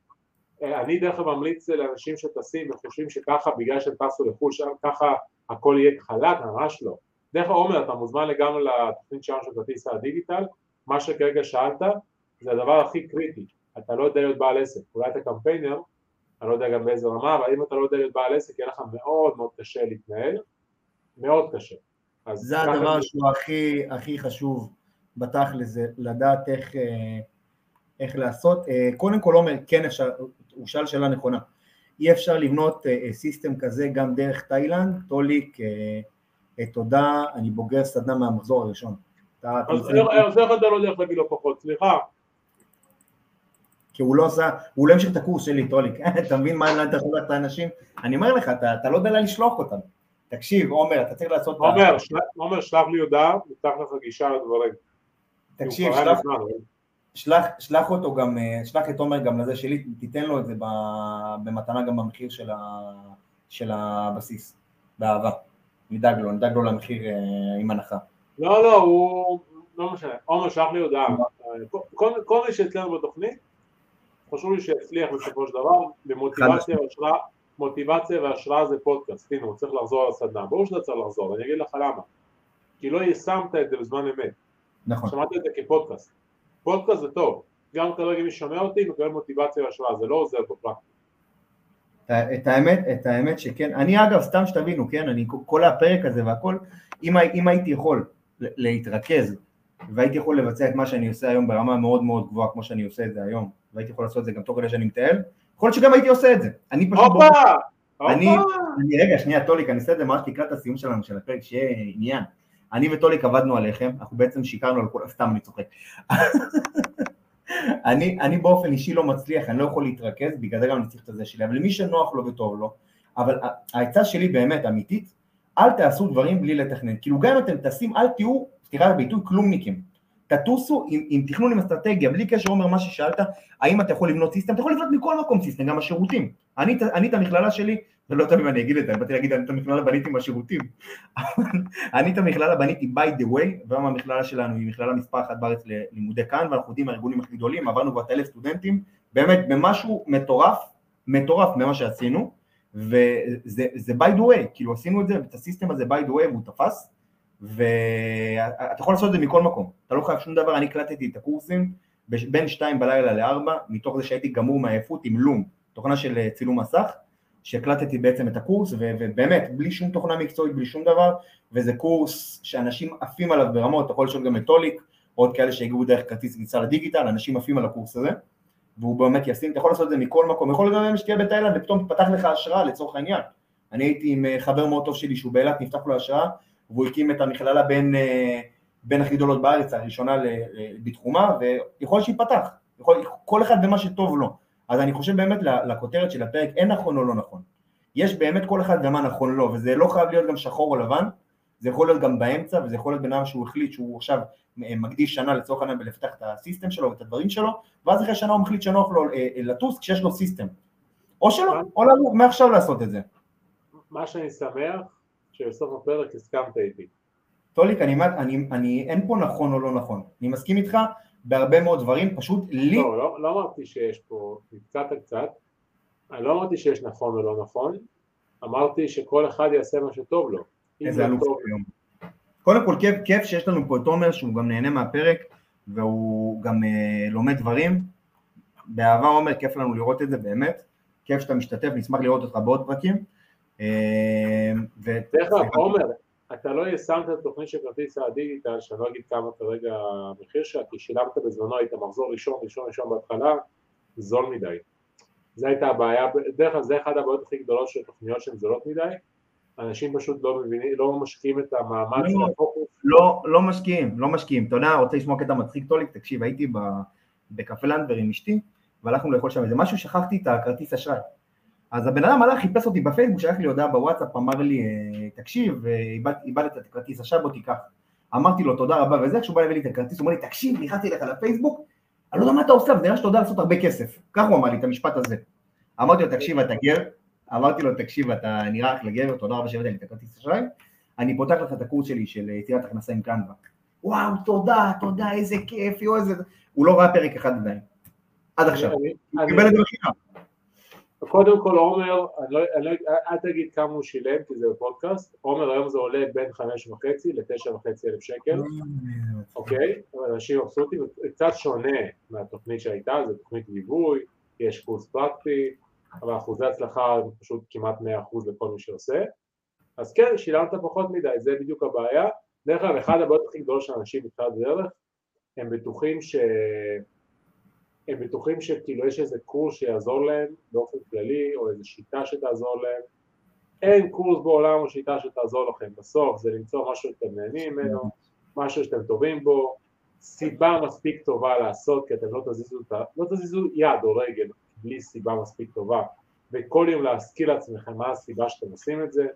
אה, אני דרך אגב ממליץ לאנשים שטסים וחושבים שככה בגלל שהם טסו לחו"ל שם ככה הכל יהיה חלק, ממש לא. דרך אגב עומר אתה מוזמן לגמרי לתוכנית שלנו של כרטיס הדיגיטל, מה שכרגע שאלת זה הדבר הכי קריטי, אתה לא יודע להיות בעל עסק, אולי אתה קמפיינר, אני לא יודע גם באיזה רמה, אבל אם אתה לא יודע להיות בעל עסק יהיה לך מאוד מאוד קשה להתנהל, מאוד קשה. זה הדבר אני- שהוא הכי, הכי חשוב בתכל'ס, זה לדעת איך, אה, איך לעשות. אה, קודם כל עומר, כן אפשר, הוא שאל שאלה נכונה. אי אפשר לבנות אה, system כזה גם דרך תאילנד, טוליק, תודה, אני בוגר סדנה מהמחזור הראשון. אז? איך אז איך אתה לא יודע איך להגיד לו פחות, סליחה, כי הוא לא עשה, הוא לא המשיך את הקורס שלי, טוליק, אתה מבין מה אתה שולח את האנשים? אני אומר לך, אתה, אתה לא יודע לאן לשלוח אותם. תקשיב, עומר, אתה צריך לעשות... עומר, של- עומר שלח לי הודעה, נפתח לך גישה לדברים. תקשיב, שלח, שלח, שלח אותו גם, אה, שלח את עומר גם לזה שלי, תיתן לו את זה במתנה גם במחיר של, ה, של הבסיס, באהבה. נדאג לו, נדאג לו למחיר אה, עם הנחה. לא, לא, הוא... לא משנה. עומר שלח לי הודעה. כל כל מי שאצלנו בתוכנית, חשוב לי שיצליח בסופו של דבר, במוטיבציה והשראה, מוטיבציה והשראה זה פודקאסט, הנה הוא צריך לחזור על הסדנה, ברור שאתה צריך לחזור, ואני אגיד לך למה, כי לא יישמת את זה בזמן אמת, נכון. שמעת את זה כפודקאסט, פודקאסט זה טוב, גם כרגע מי שומע אותי מקבל מוטיבציה והשראה, זה לא עוזר בפרקטיקה. את האמת, את האמת שכן, אני אגב, סתם שתבינו, כן, אני כל הפרק הזה והכל, אם, אם הייתי יכול להתרכז והייתי יכול לבצע את מה שאני עושה היום ברמה מאוד מאוד גבוהה כמו שאני עושה את זה היום, והייתי יכול לעשות את זה גם תוך כדי שאני מטייל, יכול להיות שגם הייתי עושה את זה. אני פשוט... הופה! אני, אני, רגע, שנייה, טוליק, אני אעשה את זה ממש לקראת הסיום שלנו, של הפרק, שיהיה עניין. אני וטוליק עבדנו עליכם, אנחנו בעצם שיקרנו על כל... סתם, אני צוחק. אני, אני באופן אישי לא מצליח, אני לא יכול להתרכז, בגלל זה גם אני צריך את זה שלי, אבל למי שנוח לו וטוב לו, אבל העצה שלי באמת, אמיתית, אל תעשו דברים בלי לתכנן, כאילו גם אם אתם טסים, אל תהיו, סליחה בביטוי, כלומניקים, תטוסו עם, עם תכנון, עם אסטרטגיה, בלי קשר אומר מה ששאלת, האם אתה יכול לבנות system, אתה יכול לבנות מכל מקום system, גם השירותים, אני, אני את המכללה שלי, ולא טוב אם אני אגיד את זה, אני באתי להגיד, אני את המכללה בניתי עם השירותים, אני את המכללה בניתי by the way, והיום המכללה שלנו היא מכללה מספר אחת בארץ ללימודי כאן, ואנחנו יודעים הארגונים הכי גדולים, עברנו כבר אלף סטודנטים, באמת במשהו מטורף, מטורף ממה שעשינו, וזה by the way, כאילו עשינו את זה, את ה system הזה by the way, והוא תפס, ואתה יכול לעשות את זה מכל מקום, אתה לא חייב שום דבר, אני הקלטתי את הקורסים בין שתיים בלילה לארבע, מתוך זה שהייתי גמור מעייפות עם לום, תוכנה של אה, צילום מסך, שהקלטתי בעצם את הקורס, ובאמת, בלי שום תוכנה מקצועית, בלי שום דבר, וזה קורס שאנשים עפים עליו ברמות, אתה יכול לשאול גם את טוליק, עוד כאלה שהגיעו דרך כרטיס כניסה לדיגיטל, אנשים עפים על הקורס הזה, והוא באמת ישים, אתה יכול לעשות את זה מכל מקום, יכול גם שתהיה בתאילנד ופתאום תפתח לך השראה לצורך העניין. אני הייתי עם אה, חבר מאוד טוב שלי שהוא באילת, נפתח לו השראה, והוא הקים את המכללה בין, אה, בין הכי גדולות בארץ, הראשונה בתחומה, ויכול שייפתח, יכול, כל אחד במה שטוב לו. אז אני חושב באמת לכותרת של הפרק, אין נכון או לא נכון. יש באמת כל אחד ומה נכון לו, וזה לא חייב להיות גם שחור או לבן, זה יכול להיות גם באמצע, וזה יכול להיות בן אדם שהוא החליט שהוא עכשיו מקדיש שנה לצורך העניין בלפתח את הסיסטם שלו ואת הדברים שלו, ואז אחרי שנה הוא מחליט שנוח לו אה, אה, לטוס כשיש לו סיסטם. או שלא, או לנו מעכשיו לעשות את זה. מה שאני שמח, שבסוף הפרק הסכמת איתי. טוליק, אני, אני, אני, אין פה נכון או לא נכון, אני מסכים איתך בהרבה מאוד דברים, פשוט לי... לא, לא, לא אמרתי שיש פה קצת קצת, אני לא אמרתי שיש נכון או לא נכון, אמרתי שכל אחד יעשה מה שטוב לו. איזה אלוף היום. קודם כל כיף, כיף שיש לנו פה את תומר שהוא גם נהנה מהפרק והוא גם אה, לומד דברים. באהבה עומר, כיף לנו לראות את זה באמת, כיף שאתה משתתף, נשמח לראות אותך בעוד פרקים. אה, דרך אגב, עומר, אתה לא יישמת את התוכנית של כרטיס הדיגיטל, שאני לא אגיד כמה כרגע המחיר שלה, כי שילמת בזמנו, היית מחזור ראשון, ראשון, ראשון בהתחלה, זול מדי. זו הייתה הבעיה, דרך אגב זה אחת הבעיות הכי גדולות של תוכניות שהן זולות מדי, אנשים פשוט לא מבינים, לא משקיעים את המאמץ לא, והפוקוס. לא, לא משקיעים, לא משקיעים. אתה יודע, רוצה לשמוע קטע מצחיק טוליק? תקשיב, הייתי בקפה לנדבר עם אשתי, והלכנו לאכול שם איזה משהו, שכחתי את הכרטיס אשראי. אז הבן אדם הלך, חיפש אותי בפייסבוק, שלח לי הודעה בוואטסאפ, אמר לי, אה, תקשיב, איבדת את הכרטיס עכשיו, בוא תיקח. אמרתי לו תודה רבה וזה, כשהוא בא להביא לי את הכרטיס, הוא אומר לי, תקשיב, נכנסתי אליך לפייסבוק, אני לא יודע מה אתה עושה, אבל נראה שאתה יודע לעשות הרבה כסף. ככה הוא אמר לי את המשפט הזה. אמרתי לו, תקשיב, אתה גר, אמרתי לו, תקשיב, אתה נראה אחלה גבר, תודה רבה שהבאת לי את הכרטיס אשראי, אני פותח לך את הקורס שלי של יצירת הכנסה עם קנבה. וואו, תודה, תודה, איזה כיף, יו, איזה... הוא לא ראה פרק אחד עדיין. עד עכשיו. הוא קיבל את זה בחינם. קודם כל עומר, לא, לא, אל תגיד כמה הוא שילם כי זה בפודקאסט, עומר היום זה עולה בין חמש וחצי לתשע וחצי אלף שקל, אוקיי? אנשים מבסוטים, זה קצת שונה מהתוכנית שהייתה, זו תוכנית ליווי, יש קורס פרקטי, אבל אחוזי הצלחה זה פשוט כמעט מאה אחוז לכל מי שעושה, אז כן, שילמת פחות מדי, זה בדיוק הבעיה. דרך אגב, אחד הבעיות הכי גדולות של אנשים בתחילת דרך, הם בטוחים ש... הם בטוחים שכאילו יש איזה קורס שיעזור להם באופן כללי, או איזו שיטה שתעזור להם. אין קורס בעולם או שיטה שתעזור לכם, בסוף זה למצוא משהו שאתם נהנים ממנו, משהו שאתם טובים בו, סיבה מספיק טובה לעשות, כי אתם לא תזיזו, לא תזיזו יד או רגל בלי סיבה מספיק טובה, וכל יום להזכיר לעצמכם מה הסיבה שאתם עושים את זה,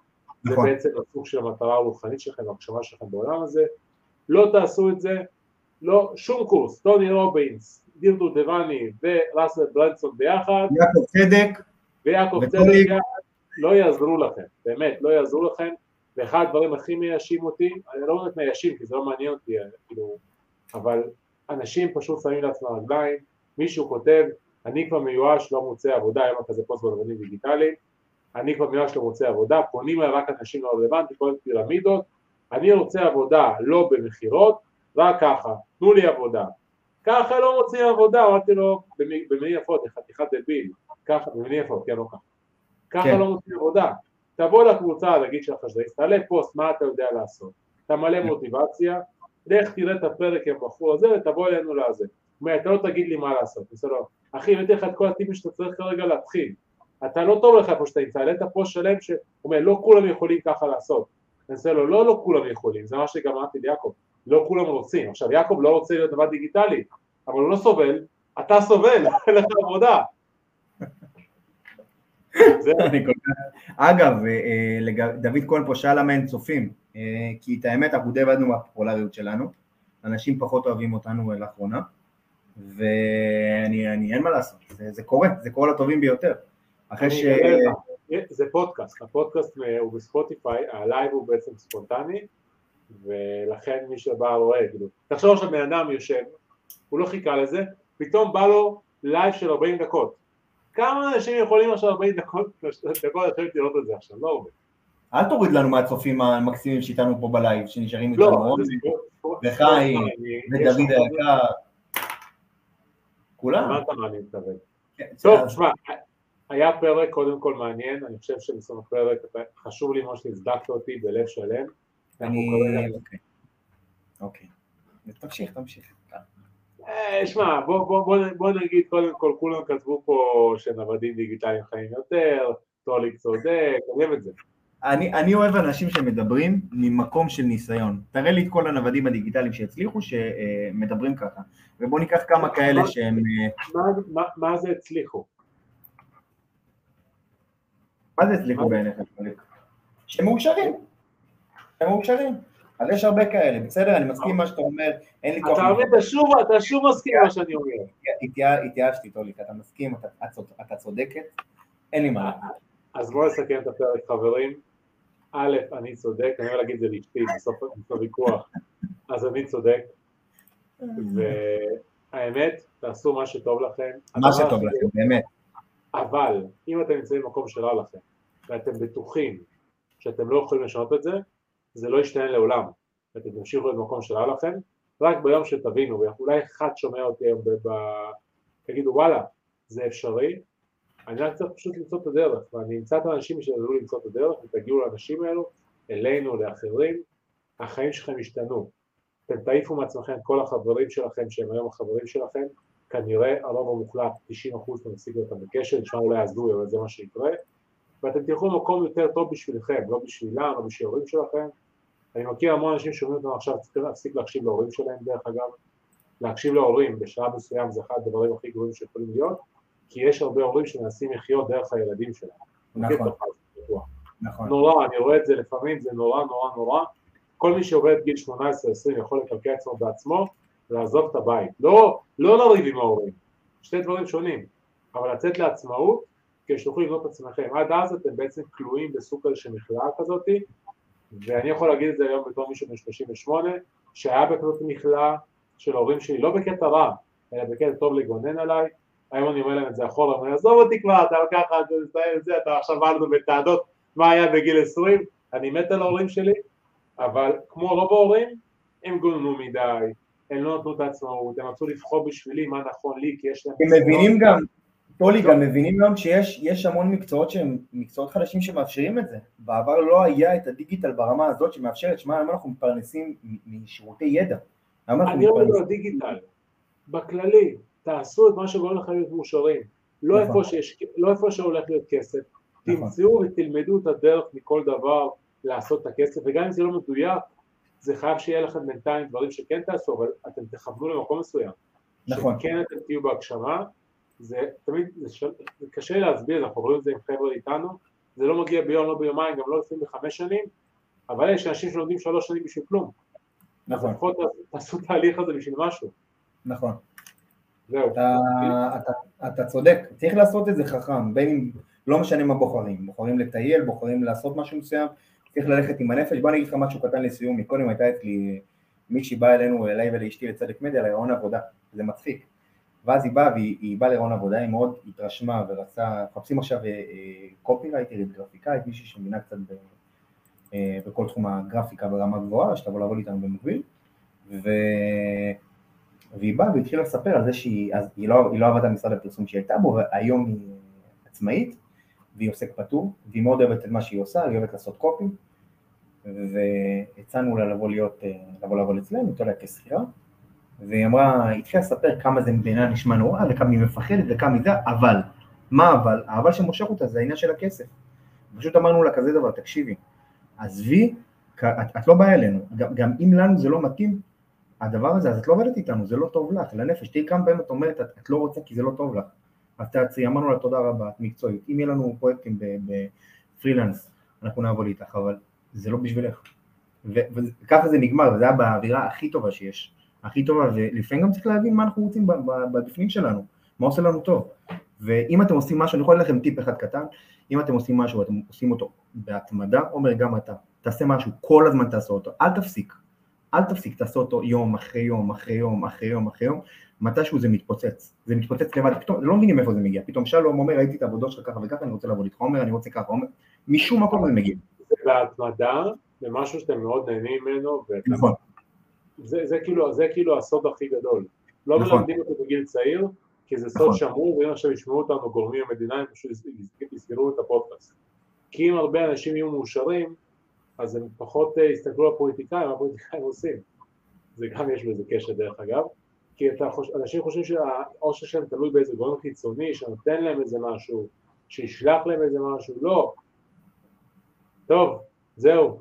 זה נכון. בעצם הסוג של המטרה הרוחנית שלכם, ההגשמה שלכם בעולם הזה, לא תעשו את זה, לא, שום קורס, טוני רובינס, דירדו דבני וראסל ברנסון ביחד, יעקב צדק, ויעקב צדק לא יעזרו לכם, באמת, לא יעזרו לכם, ואחד הדברים הכי מייאשים אותי, אני לא באמת מייאשים כי זה לא מעניין אותי, כאילו, אבל אנשים פשוט שמים לעצמם רגליים, מישהו כותב, אני כבר מיואש, לא מוצא עבודה, היום כזה פוסט בלבנים דיגיטלי, אני כבר מיואש, לא מוצא עבודה, פונים אליי רק אנשים לא רלוונטיים, כל פירמידות, אני רוצה עבודה לא במכירות, רק ככה, תנו לי עבודה. ככה לא מוצאים עבודה, אמרתי לו, במי- במילים יפות, חתיכת דביל, ככה, במילים יפות, כן, לא ככה. ככה כן. לא מוצאים עבודה. תבוא לקבוצה, נגיד של החשדאיסט, תעלה פוסט, מה אתה יודע לעשות? אתה מלא מוטיבציה, לך תראה את הפרק עם הבחור הזה ותבוא אלינו לזה. אומר, אתה לא תגיד לי מה לעשות. לו, אחי, הבאתי לך את כל הטיפים שאתה צריך כרגע להתחיל. אתה לא טוב לך איפה שאתה נמצא, העלית פוסט שלם שהוא אומר, לא כולם יכולים ככה לעשות. אני עושה לו, לא, לא כולם יכולים, זה מה שגם אמרתי ליעקב, לא כולם רוצים. עכשיו, יעקב לא רוצה להיות נווד דיגיטלי, אבל הוא לא סובל, אתה סובל, אין לך עבודה. זה אני כל כך... אגב, אה, אה, דוד כהן פה שאל למה אין צופים, אה, כי את האמת אנחנו די איבדנו מהפופולריות שלנו, אנשים פחות אוהבים אותנו לאחרונה, ואני אני- אין מה לעשות, זה, קורה, זה קורה לטובים ביותר. אחרי ש... זה פודקאסט, הפודקאסט הוא בספוטיפיי, הלייב הוא בעצם ספונטני, ולכן מי שבא רואה, כאילו, תחשוב עכשיו בן אדם יושב, הוא לא חיכה לזה, פתאום בא לו לייב של 40 דקות. כמה אנשים יכולים עכשיו 40 דקות, דקות לשבת לראות את זה עכשיו, לא הרבה. אל תוריד לנו מהצופים המקסימים שאיתנו פה בלייב, שנשארים לא, איתנו, סיפור- וחיים, ודוד היקר, כולם. אמרת מה אני מתכוון. כן, טוב, תשמע, היה פרק קודם כל מעניין, אני חושב שבסוף הפרק, חשוב לי מאוד שהצדקת אותי בלב שלם. אני... אוקיי. אוקיי. תמשיך, תמשיך. אה, שמע, בוא, בוא, בוא, בוא נגיד קודם כל, כולם כתבו פה שנוודים דיגיטליים חיים יותר, טוליק צודק, אני אוהב את זה. אני, אני אוהב אנשים שמדברים ממקום של ניסיון. תראה לי את כל הנוודים הדיגיטליים שהצליחו, שמדברים ככה. ובוא ניקח כמה כאלה שהם... אה, מה, מה, מה זה הצליחו? מה זה הצליחו? בעיניך? טוליק? שהם מאושרים. הם מאושרים. אז יש הרבה כאלה, בסדר? אני מסכים עם מה שאתה אומר, אין לי כוח... אתה מבין, אתה שוב, מסכים עם מה שאני אומר. התייא- התייאשתי, טוליק, אתה מסכים, אתה, את צוד- אתה צודקת, אין לי מה להגיד. אז בואו נסכם את הפרק, חברים. א', אני צודק, אני יכול להגיד את זה לאשתי בסוף הוויכוח, אז אני צודק, והאמת, תעשו מה שטוב לכם. מה שטוב לכם, באמת. אבל אם אתם נמצאים במקום שלא לכם, ואתם בטוחים שאתם לא יכולים לשנות את זה, זה לא ישתנה לעולם, ואתם תמשיכו להיות במקום שלא לכם, רק ביום שתבינו, ואולי אחד שומע אותי היום, תגידו וואלה, זה אפשרי, אני רק צריך פשוט למצוא את הדרך, ואני אמצא את האנשים שידעו למצוא את הדרך, ותגיעו לאנשים האלו, אלינו, לאחרים, החיים שלכם ישתנו. אתם תעיפו מעצמכם כל החברים שלכם שהם היום החברים שלכם, כנראה הרוב המוחלט, 90% אתם תשיגו אותם בקשר, נשמע אולי הזוי, אבל זה מה שיקרה, ואתם תלכו למקום יותר טוב בשבילכם, לא בשבילם, לא בשביל ההורים שלכם. אני מכיר המון אנשים שאומרים אותנו עכשיו, צריכים להפסיק להקשיב להורים שלהם דרך אגב, להקשיב להורים בשלב מסוים זה אחד הדברים הכי גרועים שיכולים להיות, כי יש הרבה הורים שמנסים לחיות דרך הילדים שלהם. נכון. נכון. נורא, אני רואה את זה לפעמים, זה נורא נורא נורא. כל מי שעובד גיל 18-20 יכול לקלקל עצמו בעצמו ולעזוב את הבית. לא, לא לריב עם ההורים, שתי דברים שונים, אבל לצאת לעצמאות כדי שתוכלו לבנות את עצמכם. עד אז אתם בעצם כלואים בסוג כזה של מכלאה כזאתי, ואני יכול להגיד את זה היום בתור מישהו בן 38, שהיה בכזאת מכלאה של ההורים שלי, לא בקטע רע, אלא בקטע טוב לגונן עליי, היום אני אומר להם את זה אחורה, אני אומר, עזוב אותי כבר, אתה ככה, אתה מסיים את זה, אתה עכשיו באנו בטענות מה היה בגיל 20, אני מת על ההורים שלי, אבל כמו רוב ההורים, הם גוננו מדי, הם לא נתנו את העצמאות, הם רצו לבחור בשבילי מה נכון לי, כי יש להם... הם מבינים גם, טולי, גם מבינים גם שיש יש המון מקצועות שהם מקצועות חדשים שמאפשרים את זה. בעבר לא היה את הדיגיטל ברמה הזאת שמאפשרת, שמע, היום אנחנו מתפרנסים משירותי ידע. היום אני אומר. לו דיגיטל, בכללי, תעשו את מה שגורם לכם להיות מאושרים, לא נכון. איפה לא איפה שהולך להיות כסף, נכון. תמצאו ותלמדו את הדרך מכל דבר לעשות את הכסף, וגם אם זה לא מדויק, זה חייב שיהיה לכם בינתיים דברים שכן תעשו, אבל אתם תכוונו למקום מסוים. נכון. שכן אתם תהיו בהגשמה, זה תמיד, זה, של, זה קשה להסביר, אנחנו רואים את זה עם חבר'ה איתנו, זה לא מגיע ביום, לא ביומיים, גם לא לפעמים בחמש שנים, אבל יש אנשים שלומדים שלוש שנים בשביל כלום. נכון, לפחות תעשו את ההליך הזה בשביל משהו. נכון. זהו. אתה, אתה, אתה צודק, צריך לעשות את זה חכם, בין אם, לא משנה מה בוחרים, בוחרים לטייל, בוחרים לעשות משהו מסוים, צריך ללכת עם הנפש. בוא אני אגיד לך משהו קטן לסיום, מקודם הייתה אצלי מישהי באה אלינו, אליי ולאשתי לצדק מדיה, להיריון עבודה, זה מצחיק. ואז היא באה והיא היא באה להיריון עבודה, היא מאוד התרשמה ורצה, מחפשים עכשיו קופירייטרית, גרפיקאית, מישהי שמבינה קצת אה, בכל תחום הגרפיקה ברמה גבוהה, שתבוא לעבוד איתנו במקביל, ו... והיא באה והתחילה לספר על זה שהיא, אז היא לא, היא לא עבדה במשרד הפרסום שהיא הייתה בו, והיום היא עצמאית, והיא עוסק פטור, והיא מאוד אוהבת את מה שהיא עושה, היא אוהבת לעשות קופי, והצענו לה לבוא להיות, אה, לבוא לעבוד אצלנו, הייתה לה כשכירה, והיא אמרה, היא התחילה לספר כמה זה מדינה נשמע נורא, וכמה היא מפחדת, וכמה היא זה, אבל, מה אבל? האבל שמושך אותה זה העניין של הכסף. פשוט אמרנו לה כזה דבר, תקשיבי, עזבי, את, את לא באה אלינו, גם, גם אם לנו זה לא מתאים, הדבר הזה, אז את לא עובדת איתנו, זה לא טוב לך, לנפש, תהיי כמה פעמים את אומרת, את, את לא רוצה כי זה לא טוב לך, אז תעצרי, אמרנו לה תודה רבה, את מקצועית, אם יהיה לנו פרויקטים בפרילנס, אנחנו נעבוד איתך, אבל זה לא בשבילך. וככה זה נגמר, וזה היה באווירה הכי טובה שיש, הכי טובה, ולפעמים גם צריך להבין מה אנחנו רוצים בפנים שלנו, מה עושה לנו טוב. ואם אתם עושים משהו, אני יכול לכם טיפ אחד קטן, אם אתם עושים משהו ואתם עושים אותו בהתמדה, עומר גם אתה, תעשה משהו, כל הזמן תעשה אותו, אל תפסיק, אל תפסיק, תעשה אותו יום אחרי יום, אחרי יום, אחרי יום, אחרי יום, מתישהו זה מתפוצץ, זה מתפוצץ לבד, פתאום, לא מבינים מאיפה זה מגיע, פתאום שלום אומר, ראיתי את העבודות שלך ככה וככה, אני רוצה לעבוד איתך, עומר, אני רוצה ככה, עומר, משום מקום זה מגיע. זה בהתמדה, זה משהו שאתם מאוד נהנים ממנו, נכון. זה, זה, כאילו, זה כאילו הסוד הכי גדול. לא נכון. מלמדים אותו בגיל צעיר, כי זה סוד נכון. שמור, ואם עכשיו ישמעו אותנו גורמים במדינה, הם פשוט יסגרו את הפודקאסט. כי אם הרבה אנשים יהיו מאושרים, אז הם פחות אה, יסתכלו על פוליטיקאים, מה פוליטיקאים עושים. זה גם יש בזה קשר דרך אגב, כי חוש... אנשים חושבים שהאושר שלהם תלוי באיזה גורם חיצוני שנותן להם איזה משהו, שישלח להם איזה משהו, לא. טוב, זהו.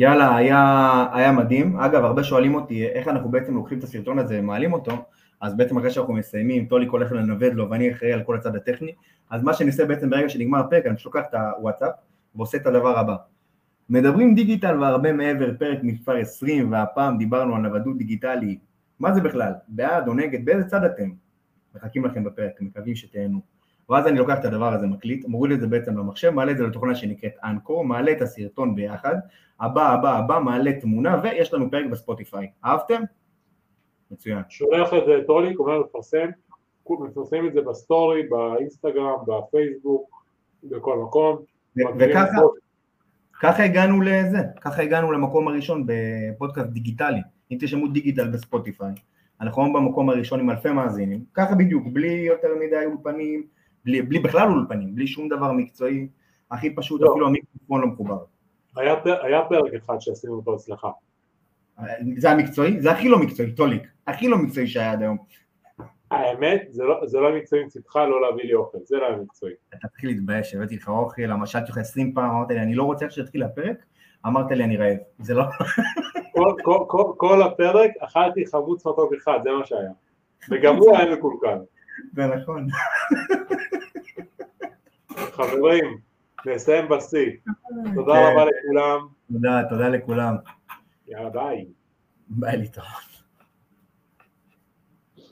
יאללה, היה, היה מדהים. אגב, הרבה שואלים אותי איך אנחנו בעצם לוקחים את הסרטון הזה ומעלים אותו, אז בעצם אחרי שאנחנו מסיימים, טוליק הולך לנווד לו ואני אחראי על כל הצד הטכני, אז מה שאני עושה בעצם ברגע שנגמר הפרק, אני פשוט לוקח את הוואטסאפ ועושה את הדבר הבא. מדברים דיגיטל והרבה מעבר, פרק מספר 20, והפעם דיברנו על נוודות דיגיטלי. מה זה בכלל? בעד או נגד? באיזה צד אתם? מחכים לכם בפרק, מקווים שתהנו. ואז אני לוקח את הדבר הזה, מקליט, מוריד את זה בעצם למחשב, מעלה את זה לתוכנה שנקראת Anchor, מעלה את הסרטון ביחד, הבא, הבא, הבא, מעלה תמונה, ויש לנו פרק בספוטיפיי. אהבתם? מצוין. שולח את זה טוליק, אומר לפרסם, מפרסמים את זה בסטורי, באינסטגרם, בפייסבוק, בכל מקום. וככה, ככה הגענו לזה, ככה הגענו למקום הראשון בפודקאסט דיגיטלי, אם תשמעו דיגיטל בספוטיפיי, אנחנו היום במקום הראשון עם אלפי מאזינים, ככה בדיוק, בלי יותר מדי אולפנים, בלי, בלי בכלל אולפנים, בלי שום דבר מקצועי, הכי פשוט, לא. אפילו המיקרופון לא מחובר. היה, היה פרק אחד שעשינו אותו אצלך. זה המקצועי? זה הכי לא מקצועי, טוליק, הכי לא מקצועי שהיה עד היום. האמת, זה לא, זה לא מקצועי מצדך לא להביא לי אוכל, זה לא היה מקצועי. אתה תתחיל להתבייש, הבאתי לך אוכל, שאלתי אותך עשרים פעם, אמרת לי, אני לא רוצה שיתחיל הפרק, אמרת לי, אני רעב, זה לא... כל, כל, כל, כל הפרק אכלתי חמוץ מתוק אחד, זה מה שהיה. וגם הוא היה מקולקל. זה נכון. חברים, נסיים בשיא. תודה רבה לכולם. תודה, תודה לכולם. יאללה, ביי. ביי להתראות.